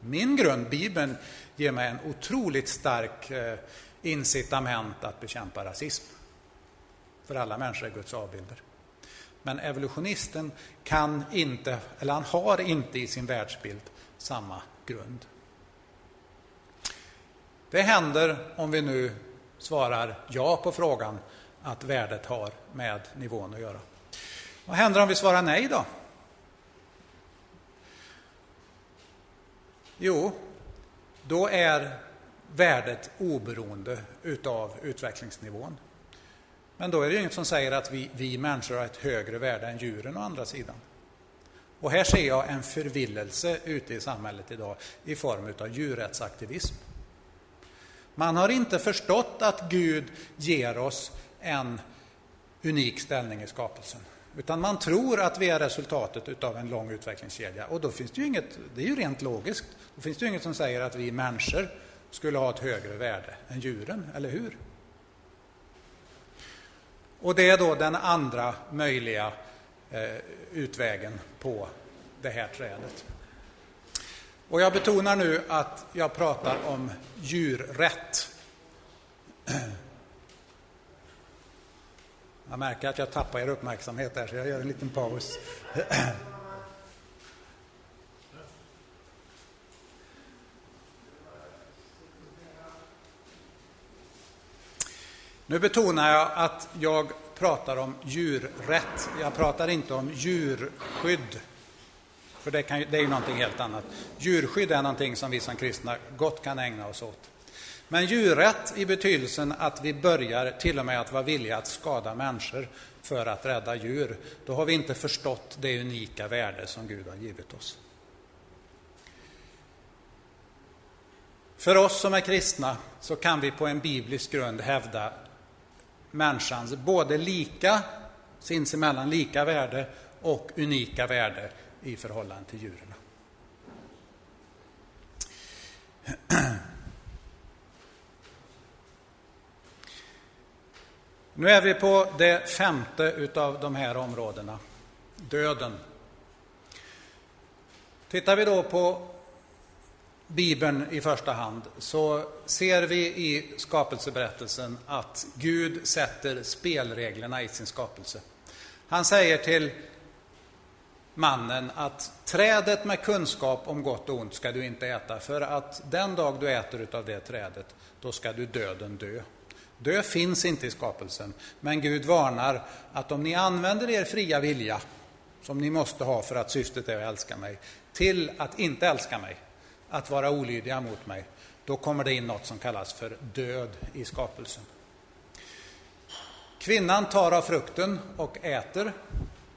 S2: Min grund, Bibeln, ger mig en otroligt stark eh, incitament att bekämpa rasism. För alla människor är Guds avbilder. Men evolutionisten kan inte, eller han har inte i sin världsbild samma grund. Det händer, om vi nu svarar ja på frågan, att värdet har med nivån att göra. Vad händer om vi svarar nej då? Jo, då är värdet oberoende utav utvecklingsnivån. Men då är det inget som säger att vi, vi människor har ett högre värde än djuren å andra sidan. Och här ser jag en förvillelse ute i samhället idag i form av djurrättsaktivism. Man har inte förstått att Gud ger oss en unik ställning i skapelsen. Utan man tror att vi är resultatet utav en lång utvecklingskedja. Och då finns det ju inget, det är ju rent logiskt, då finns det ju inget som säger att vi människor skulle ha ett högre värde än djuren, eller hur? Och det är då den andra möjliga eh, utvägen på det här trädet. Och jag betonar nu att jag pratar om djurrätt. Jag märker att jag tappar er uppmärksamhet där, så jag gör en liten paus. Nu betonar jag att jag pratar om djurrätt. Jag pratar inte om djurskydd. För det, kan, det är ju någonting helt annat. Djurskydd är någonting som vi som kristna gott kan ägna oss åt. Men djurrätt i betydelsen att vi börjar till och med att vara villiga att skada människor för att rädda djur, då har vi inte förstått det unika värde som Gud har givit oss. För oss som är kristna så kan vi på en biblisk grund hävda människans både lika, sinsemellan lika värde och unika värde i förhållande till djuren. Nu är vi på det femte utav de här områdena, döden. Tittar vi då på Bibeln i första hand så ser vi i skapelseberättelsen att Gud sätter spelreglerna i sin skapelse. Han säger till mannen att trädet med kunskap om gott och ont ska du inte äta för att den dag du äter av det trädet, då ska du döden dö. Dö finns inte i skapelsen, men Gud varnar att om ni använder er fria vilja, som ni måste ha för att syftet är att älska mig, till att inte älska mig, att vara olydiga mot mig, då kommer det in något som kallas för död i skapelsen. Kvinnan tar av frukten och äter,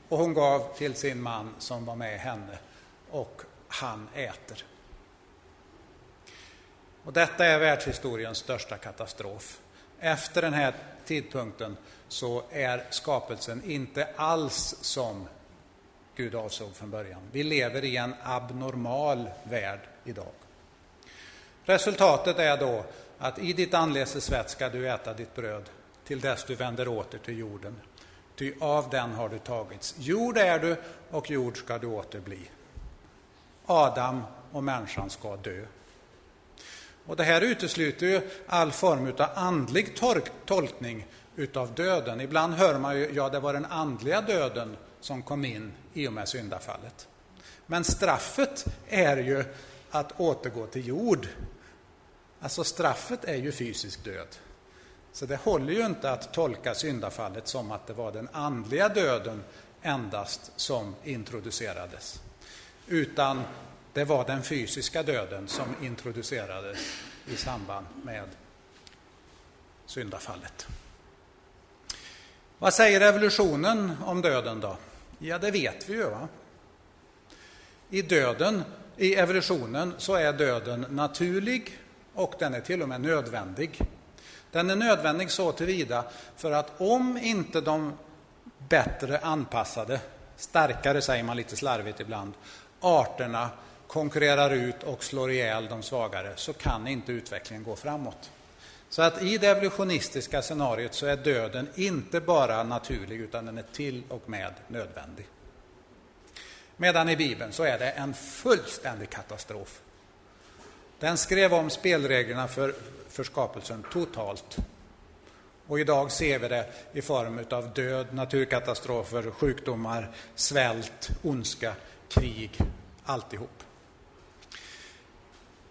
S2: och hon gav till sin man som var med henne, och han äter. Och detta är världshistoriens största katastrof. Efter den här tidpunkten så är skapelsen inte alls som Gud avsåg från början. Vi lever i en abnormal värld idag. Resultatet är då att i ditt anletes svett ska du äta ditt bröd till dess du vänder åter till jorden. Ty av den har du tagits. Jord är du och jord ska du åter bli. Adam och människan ska dö. Och det här utesluter ju all form av andlig tolkning utav döden. Ibland hör man ju, ja det var den andliga döden som kom in i och med syndafallet. Men straffet är ju att återgå till jord. Alltså straffet är ju fysisk död. Så det håller ju inte att tolka syndafallet som att det var den andliga döden endast som introducerades. Utan det var den fysiska döden som introducerades i samband med syndafallet. Vad säger evolutionen om döden då? Ja, det vet vi ju. Va? I döden, i evolutionen, så är döden naturlig och den är till och med nödvändig. Den är nödvändig så tillvida för att om inte de bättre anpassade, starkare säger man lite slarvigt ibland, arterna konkurrerar ut och slår ihjäl de svagare så kan inte utvecklingen gå framåt. Så att i det evolutionistiska scenariot så är döden inte bara naturlig utan den är till och med nödvändig. Medan i Bibeln så är det en fullständig katastrof. Den skrev om spelreglerna för, för skapelsen totalt. Och idag ser vi det i form av död, naturkatastrofer, sjukdomar, svält, ondska, krig, alltihop.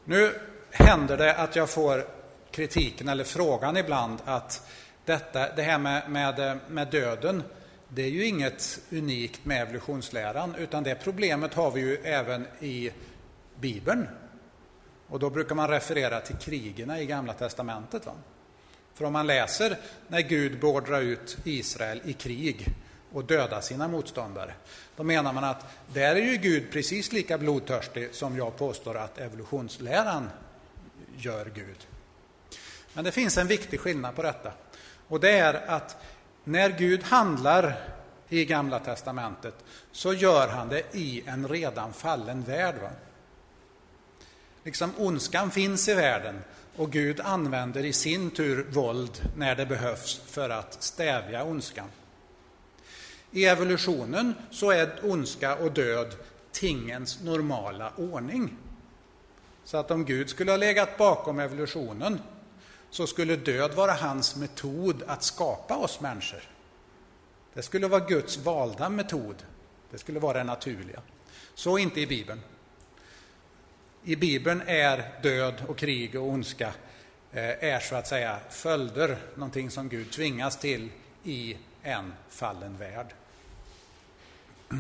S2: Nu händer det att jag får kritiken eller frågan ibland att detta, det här med, med, med döden, det är ju inget unikt med evolutionsläran, utan det problemet har vi ju även i Bibeln. Och då brukar man referera till krigen i Gamla Testamentet. Va? För om man läser när Gud beordrar ut Israel i krig och döda sina motståndare, då menar man att där är ju Gud precis lika blodtörstig som jag påstår att evolutionsläran gör Gud. Men det finns en viktig skillnad på detta. Och det är att när Gud handlar i Gamla Testamentet så gör han det i en redan fallen värld. Va? Liksom ondskan finns i världen och Gud använder i sin tur våld när det behövs för att stävja ondskan. I evolutionen så är ondska och död tingens normala ordning. Så att om Gud skulle ha legat bakom evolutionen så skulle död vara hans metod att skapa oss människor. Det skulle vara Guds valda metod. Det skulle vara det naturliga. Så inte i Bibeln. I Bibeln är död och krig och ondska eh, är så att säga följder, någonting som Gud tvingas till i en fallen värld.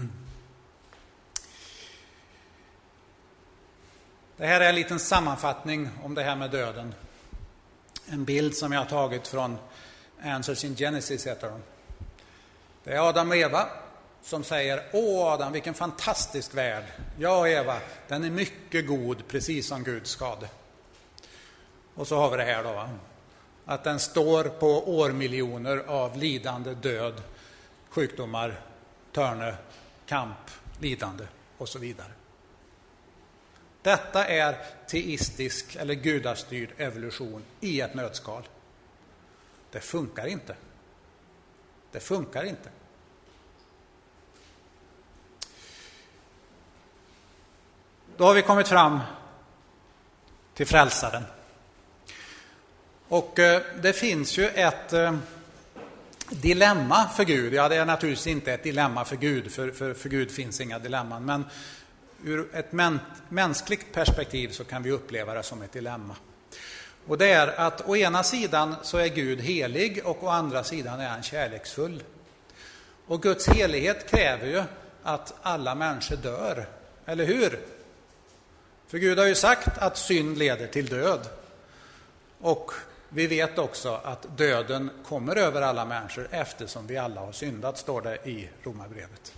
S2: Det här är en liten sammanfattning om det här med döden. En bild som jag har tagit från Answers in Genesis, heter de. Det är Adam och Eva som säger Åh Adam, vilken fantastisk värld. Ja, Eva, den är mycket god, precis som Gud skade. Och så har vi det här då, va? att den står på årmiljoner av lidande, död, sjukdomar, törne, kamp, lidande och så vidare. Detta är teistisk eller gudastyrd evolution i ett nötskal. Det funkar inte. Det funkar inte. Då har vi kommit fram till frälsaren. Och eh, det finns ju ett eh, dilemma för Gud. Ja, det är naturligtvis inte ett dilemma för Gud, för, för, för Gud finns inga dilemman. Men ur ett mänskligt perspektiv så kan vi uppleva det som ett dilemma. Och det är att å ena sidan så är Gud helig och å andra sidan är han kärleksfull. Och Guds helighet kräver ju att alla människor dör, eller hur? För Gud har ju sagt att synd leder till död. Och vi vet också att döden kommer över alla människor eftersom vi alla har syndat, står det i Romarbrevet.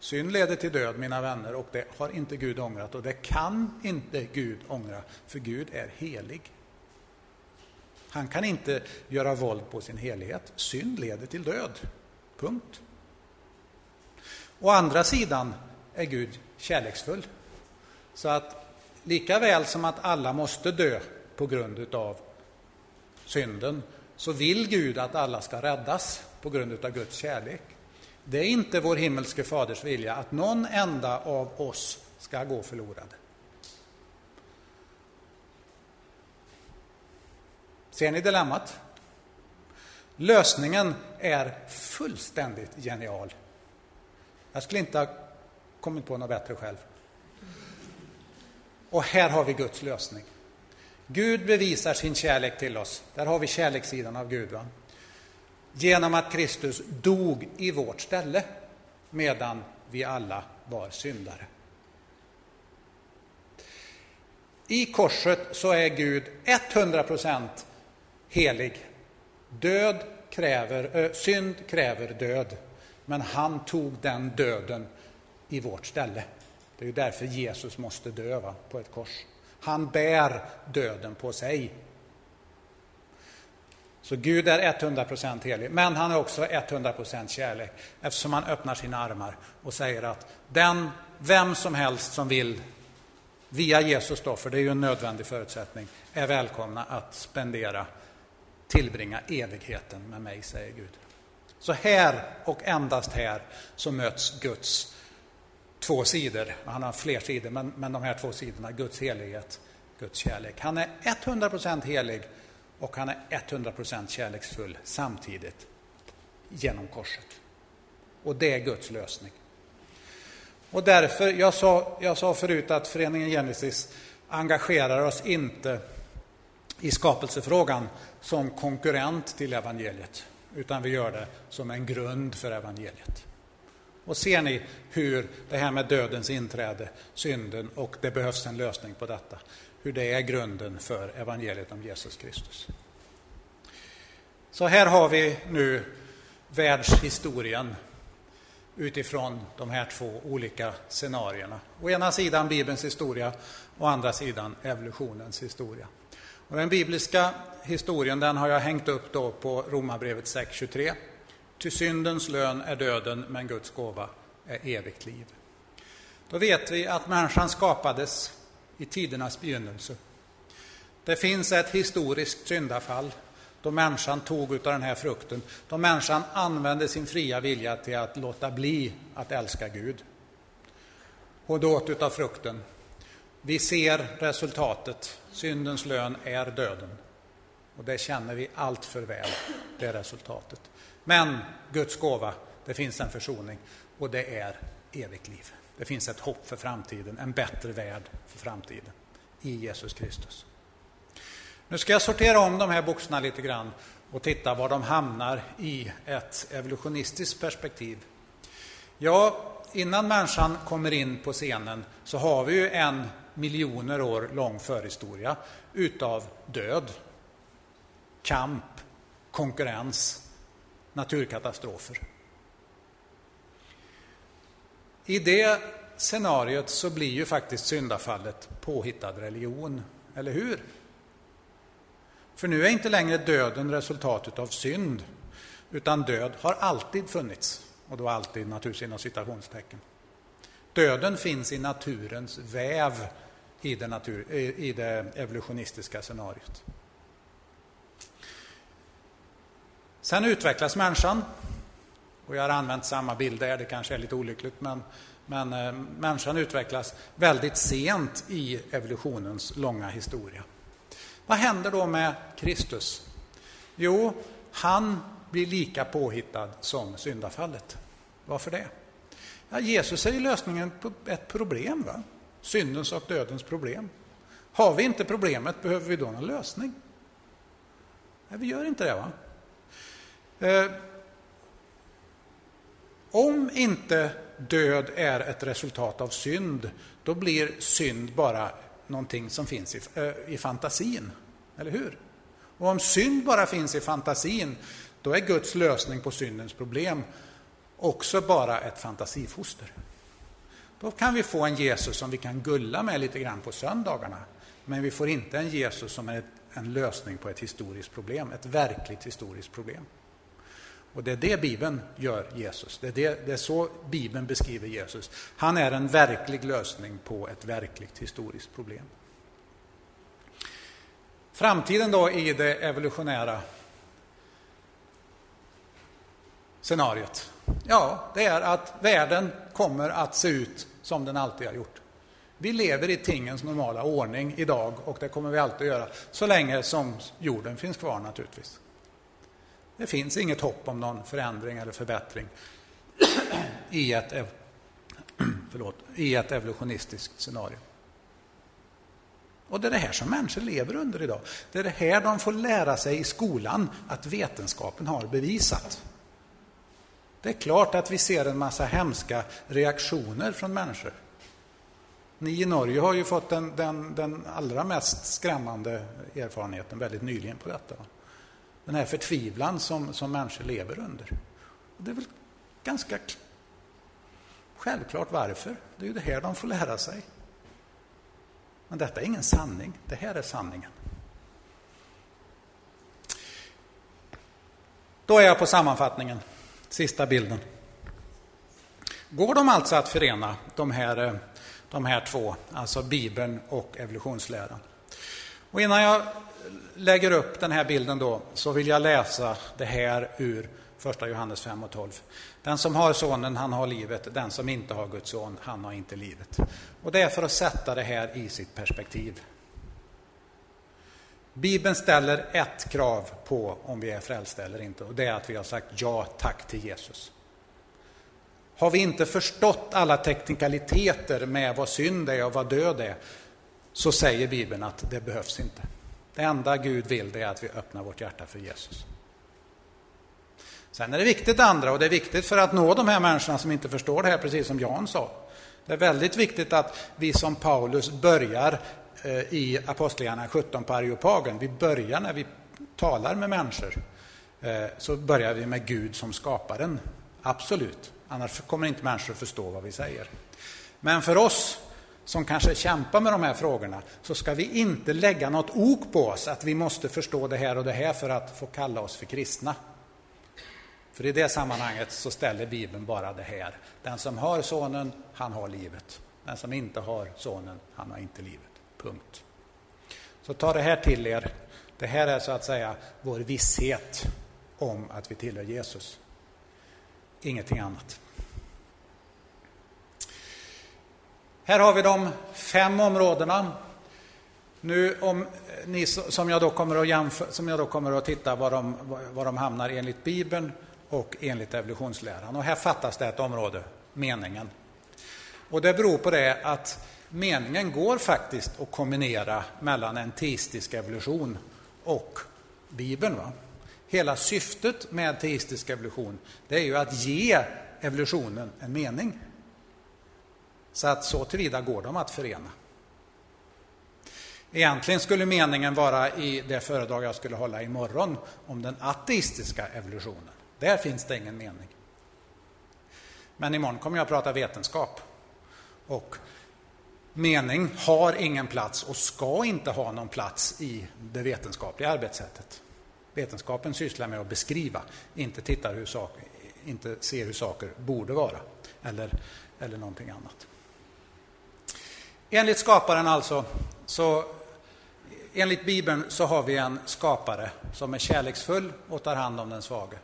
S2: Synd leder till död, mina vänner, och det har inte Gud ångrat och det kan inte Gud ångra, för Gud är helig. Han kan inte göra våld på sin helighet. Synd leder till död. Punkt. Å andra sidan är Gud kärleksfull. Så att lika väl som att alla måste dö på grund av synden, så vill Gud att alla ska räddas på grund av Guds kärlek. Det är inte vår himmelske faders vilja att någon enda av oss ska gå förlorad. Ser ni dilemmat? Lösningen är fullständigt genial. Jag skulle inte ha kommit på något bättre själv. Och här har vi Guds lösning. Gud bevisar sin kärlek till oss. Där har vi kärlekssidan av Gud. Va? Genom att Kristus dog i vårt ställe medan vi alla var syndare. I korset så är Gud 100% helig. Död kräver, ö, synd kräver död, men han tog den döden i vårt ställe. Det är ju därför Jesus måste dö va, på ett kors. Han bär döden på sig. Så Gud är 100% helig, men han är också 100% kärlek eftersom han öppnar sina armar och säger att den, vem som helst som vill via Jesus då, för det är ju en nödvändig förutsättning, är välkomna att spendera, tillbringa evigheten med mig, säger Gud. Så här och endast här så möts Guds två sidor. Han har fler sidor, men, men de här två sidorna, Guds helighet, Guds kärlek. Han är 100% helig och han är 100% kärleksfull samtidigt genom korset. Och det är Guds lösning. Och därför, jag sa, jag sa förut att föreningen Genesis engagerar oss inte i skapelsefrågan som konkurrent till evangeliet, utan vi gör det som en grund för evangeliet. Och ser ni hur det här med dödens inträde, synden och det behövs en lösning på detta, hur det är grunden för evangeliet om Jesus Kristus. Så här har vi nu världshistorien utifrån de här två olika scenarierna. Å ena sidan Bibelns historia, å andra sidan evolutionens historia. Och den bibliska historien den har jag hängt upp då på Romarbrevet 6.23. Ty syndens lön är döden, men Guds gåva är evigt liv. Då vet vi att människan skapades i tidernas begynnelse. Det finns ett historiskt syndafall då människan tog av den här frukten, då människan använde sin fria vilja till att låta bli att älska Gud. Och då åt av frukten. Vi ser resultatet. Syndens lön är döden. Och det känner vi allt för väl, det resultatet. Men Guds gåva, det finns en försoning och det är evigt liv. Det finns ett hopp för framtiden, en bättre värld för framtiden i Jesus Kristus. Nu ska jag sortera om de här boxarna lite grann och titta var de hamnar i ett evolutionistiskt perspektiv. Ja, innan människan kommer in på scenen så har vi ju en miljoner år lång förhistoria utav död, kamp, konkurrens, naturkatastrofer. I det scenariot så blir ju faktiskt syndafallet påhittad religion, eller hur? För nu är inte längre döden resultatet av synd, utan död har alltid funnits. Och då alltid naturligtvis inom citationstecken. Döden finns i naturens väv i det, natur, i det evolutionistiska scenariot. Sen utvecklas människan. Och jag har använt samma bild där, det kanske är lite olyckligt, men, men eh, människan utvecklas väldigt sent i evolutionens långa historia. Vad händer då med Kristus? Jo, han blir lika påhittad som syndafallet. Varför det? Ja, Jesus är ju lösningen på ett problem, va? syndens och dödens problem. Har vi inte problemet, behöver vi då en lösning? Nej, vi gör inte det. va? Eh, om inte död är ett resultat av synd, då blir synd bara någonting som finns i, eh, i fantasin. Eller hur? Och om synd bara finns i fantasin, då är Guds lösning på syndens problem också bara ett fantasifoster. Då kan vi få en Jesus som vi kan gulla med lite grann på söndagarna. Men vi får inte en Jesus som är en lösning på ett historiskt problem, ett verkligt historiskt problem. Och det är det Bibeln gör Jesus. Det är, det, det är så Bibeln beskriver Jesus. Han är en verklig lösning på ett verkligt historiskt problem. Framtiden då i det evolutionära scenariot? Ja, det är att världen kommer att se ut som den alltid har gjort. Vi lever i tingens normala ordning idag och det kommer vi alltid att göra så länge som jorden finns kvar naturligtvis. Det finns inget hopp om någon förändring eller förbättring i ett, förlåt, i ett evolutionistiskt scenario. Och det är det här som människor lever under idag. Det är det här de får lära sig i skolan, att vetenskapen har bevisat. Det är klart att vi ser en massa hemska reaktioner från människor. Ni i Norge har ju fått den, den, den allra mest skrämmande erfarenheten väldigt nyligen på detta. Den här förtvivlan som, som människor lever under. Och det är väl ganska självklart varför. Det är ju det här de får lära sig. Men detta är ingen sanning. Det här är sanningen. Då är jag på sammanfattningen, sista bilden. Går de alltså att förena, de här, eh, de här två, alltså Bibeln och evolutionsläran? Och innan jag lägger upp den här bilden då, så vill jag läsa det här ur första Johannes 5 och 12. Den som har sonen, han har livet. Den som inte har Guds son, han har inte livet. Och det är för att sätta det här i sitt perspektiv. Bibeln ställer ett krav på om vi är frälsta eller inte och det är att vi har sagt ja tack till Jesus. Har vi inte förstått alla teknikaliteter med vad synd är och vad död är så säger Bibeln att det behövs inte. Det enda Gud vill det är att vi öppnar vårt hjärta för Jesus. Sen är det viktigt andra, och det är viktigt för att nå de här människorna som inte förstår det här, precis som Jan sa. Det är väldigt viktigt att vi som Paulus börjar eh, i Apostlagärningarna 17 på Areopagen. Vi börjar när vi talar med människor, eh, så börjar vi med Gud som skaparen. Absolut, annars kommer inte människor att förstå vad vi säger. Men för oss som kanske kämpar med de här frågorna, så ska vi inte lägga något ok på oss att vi måste förstå det här och det här för att få kalla oss för kristna. För i det sammanhanget så ställer Bibeln bara det här. Den som har sonen, han har livet. Den som inte har sonen, han har inte livet. Punkt. Så ta det här till er. Det här är så att säga vår visshet om att vi tillhör Jesus. Ingenting annat. Här har vi de fem områdena. Nu om ni som jag då kommer att, jämföra, som jag då kommer att titta var de, var de hamnar enligt Bibeln och enligt evolutionsläran. Och här fattas det ett område, meningen. Och det beror på det att meningen går faktiskt att kombinera mellan en teistisk evolution och Bibeln. Va? Hela syftet med teistisk evolution det är ju att ge evolutionen en mening. Så att så tillvida går de att förena. Egentligen skulle meningen vara i det föredrag jag skulle hålla imorgon om den ateistiska evolutionen. Där finns det ingen mening. Men imorgon kommer jag att prata vetenskap. Och mening har ingen plats och ska inte ha någon plats i det vetenskapliga arbetssättet. Vetenskapen sysslar med att beskriva, inte, tittar hur saker, inte se hur saker borde vara eller, eller någonting annat. Enligt skaparen alltså, så enligt Bibeln så har vi en skapare som är kärleksfull och tar hand om den svage.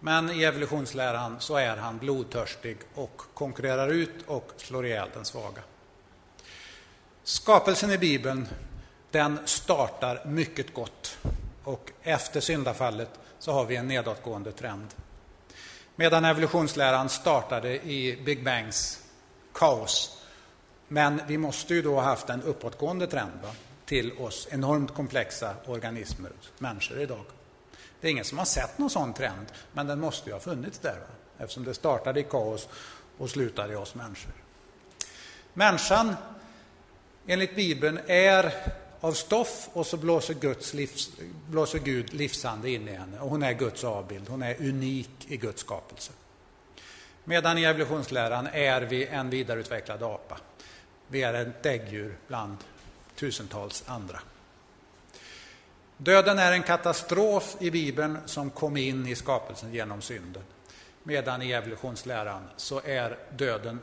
S2: Men i evolutionsläran så är han blodtörstig och konkurrerar ut och slår ihjäl den svaga. Skapelsen i Bibeln, den startar mycket gott och efter syndafallet så har vi en nedåtgående trend. Medan evolutionsläran startade i Big Bangs kaos. Men vi måste ju då ha haft en uppåtgående trend va? till oss enormt komplexa organismer, människor idag. Det är ingen som har sett någon sån trend, men den måste ju ha funnits där. Va? Eftersom det startade i kaos och slutade i oss människor. Människan, enligt Bibeln, är av stoff och så blåser, Guds livs, blåser Gud livsande in i henne. Och hon är Guds avbild, hon är unik i Guds skapelse. Medan i evolutionsläran är vi en vidareutvecklad apa. Vi är ett däggdjur bland tusentals andra. Döden är en katastrof i Bibeln som kom in i skapelsen genom synden. Medan i evolutionsläran så är döden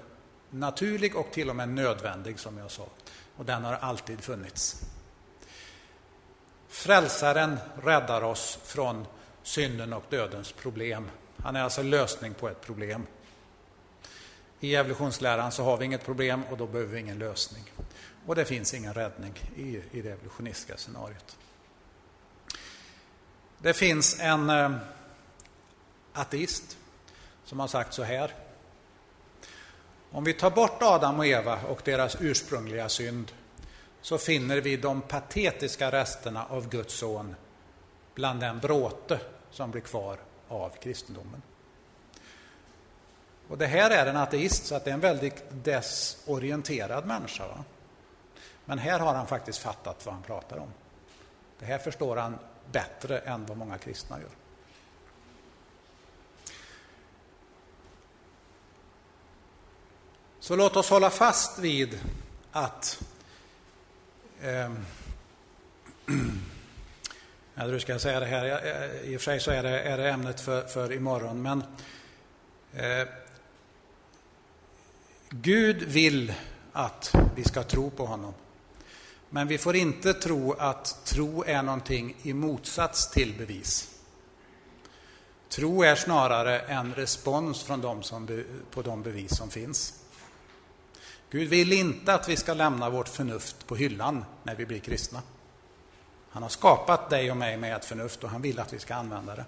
S2: naturlig och till och med nödvändig, som jag sa. Och den har alltid funnits. Frälsaren räddar oss från synden och dödens problem. Han är alltså lösning på ett problem. I evolutionsläran så har vi inget problem och då behöver vi ingen lösning. Och det finns ingen räddning i, i det evolutionistiska scenariot. Det finns en eh, ateist som har sagt så här. Om vi tar bort Adam och Eva och deras ursprungliga synd så finner vi de patetiska resterna av Guds son bland den bråte som blir kvar av kristendomen. Och det här är en ateist, så att det är en väldigt desorienterad människa. Va? Men här har han faktiskt fattat vad han pratar om. Det här förstår han bättre än vad många kristna gör. Så låt oss hålla fast vid att eh, hur ska jag säga det här? Eh, I och för sig så är det, är det ämnet för, för imorgon, men eh, Gud vill att vi ska tro på honom. Men vi får inte tro att tro är någonting i motsats till bevis. Tro är snarare en respons från dem som, på de bevis som finns. Gud vill inte att vi ska lämna vårt förnuft på hyllan när vi blir kristna. Han har skapat dig och mig med ett förnuft och han vill att vi ska använda det.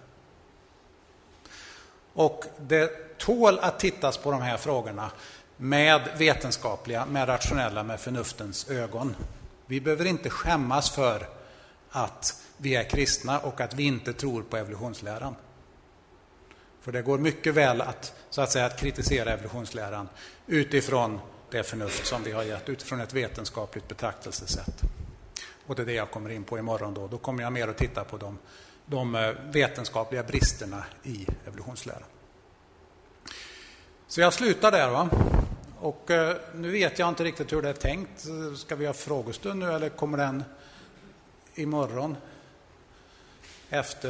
S2: Och det tål att tittas på de här frågorna med vetenskapliga, med rationella, med förnuftens ögon. Vi behöver inte skämmas för att vi är kristna och att vi inte tror på evolutionsläran. För det går mycket väl att, så att, säga, att kritisera evolutionsläran utifrån det förnuft som vi har gett, utifrån ett vetenskapligt betraktelsesätt. Och det är det jag kommer in på imorgon. Då, då kommer jag mer att titta på de, de eh, vetenskapliga bristerna i evolutionsläran. Så jag slutar där. Va? Och eh, nu vet jag inte riktigt hur det är tänkt. Ska vi ha frågestund nu eller kommer den imorgon? Efter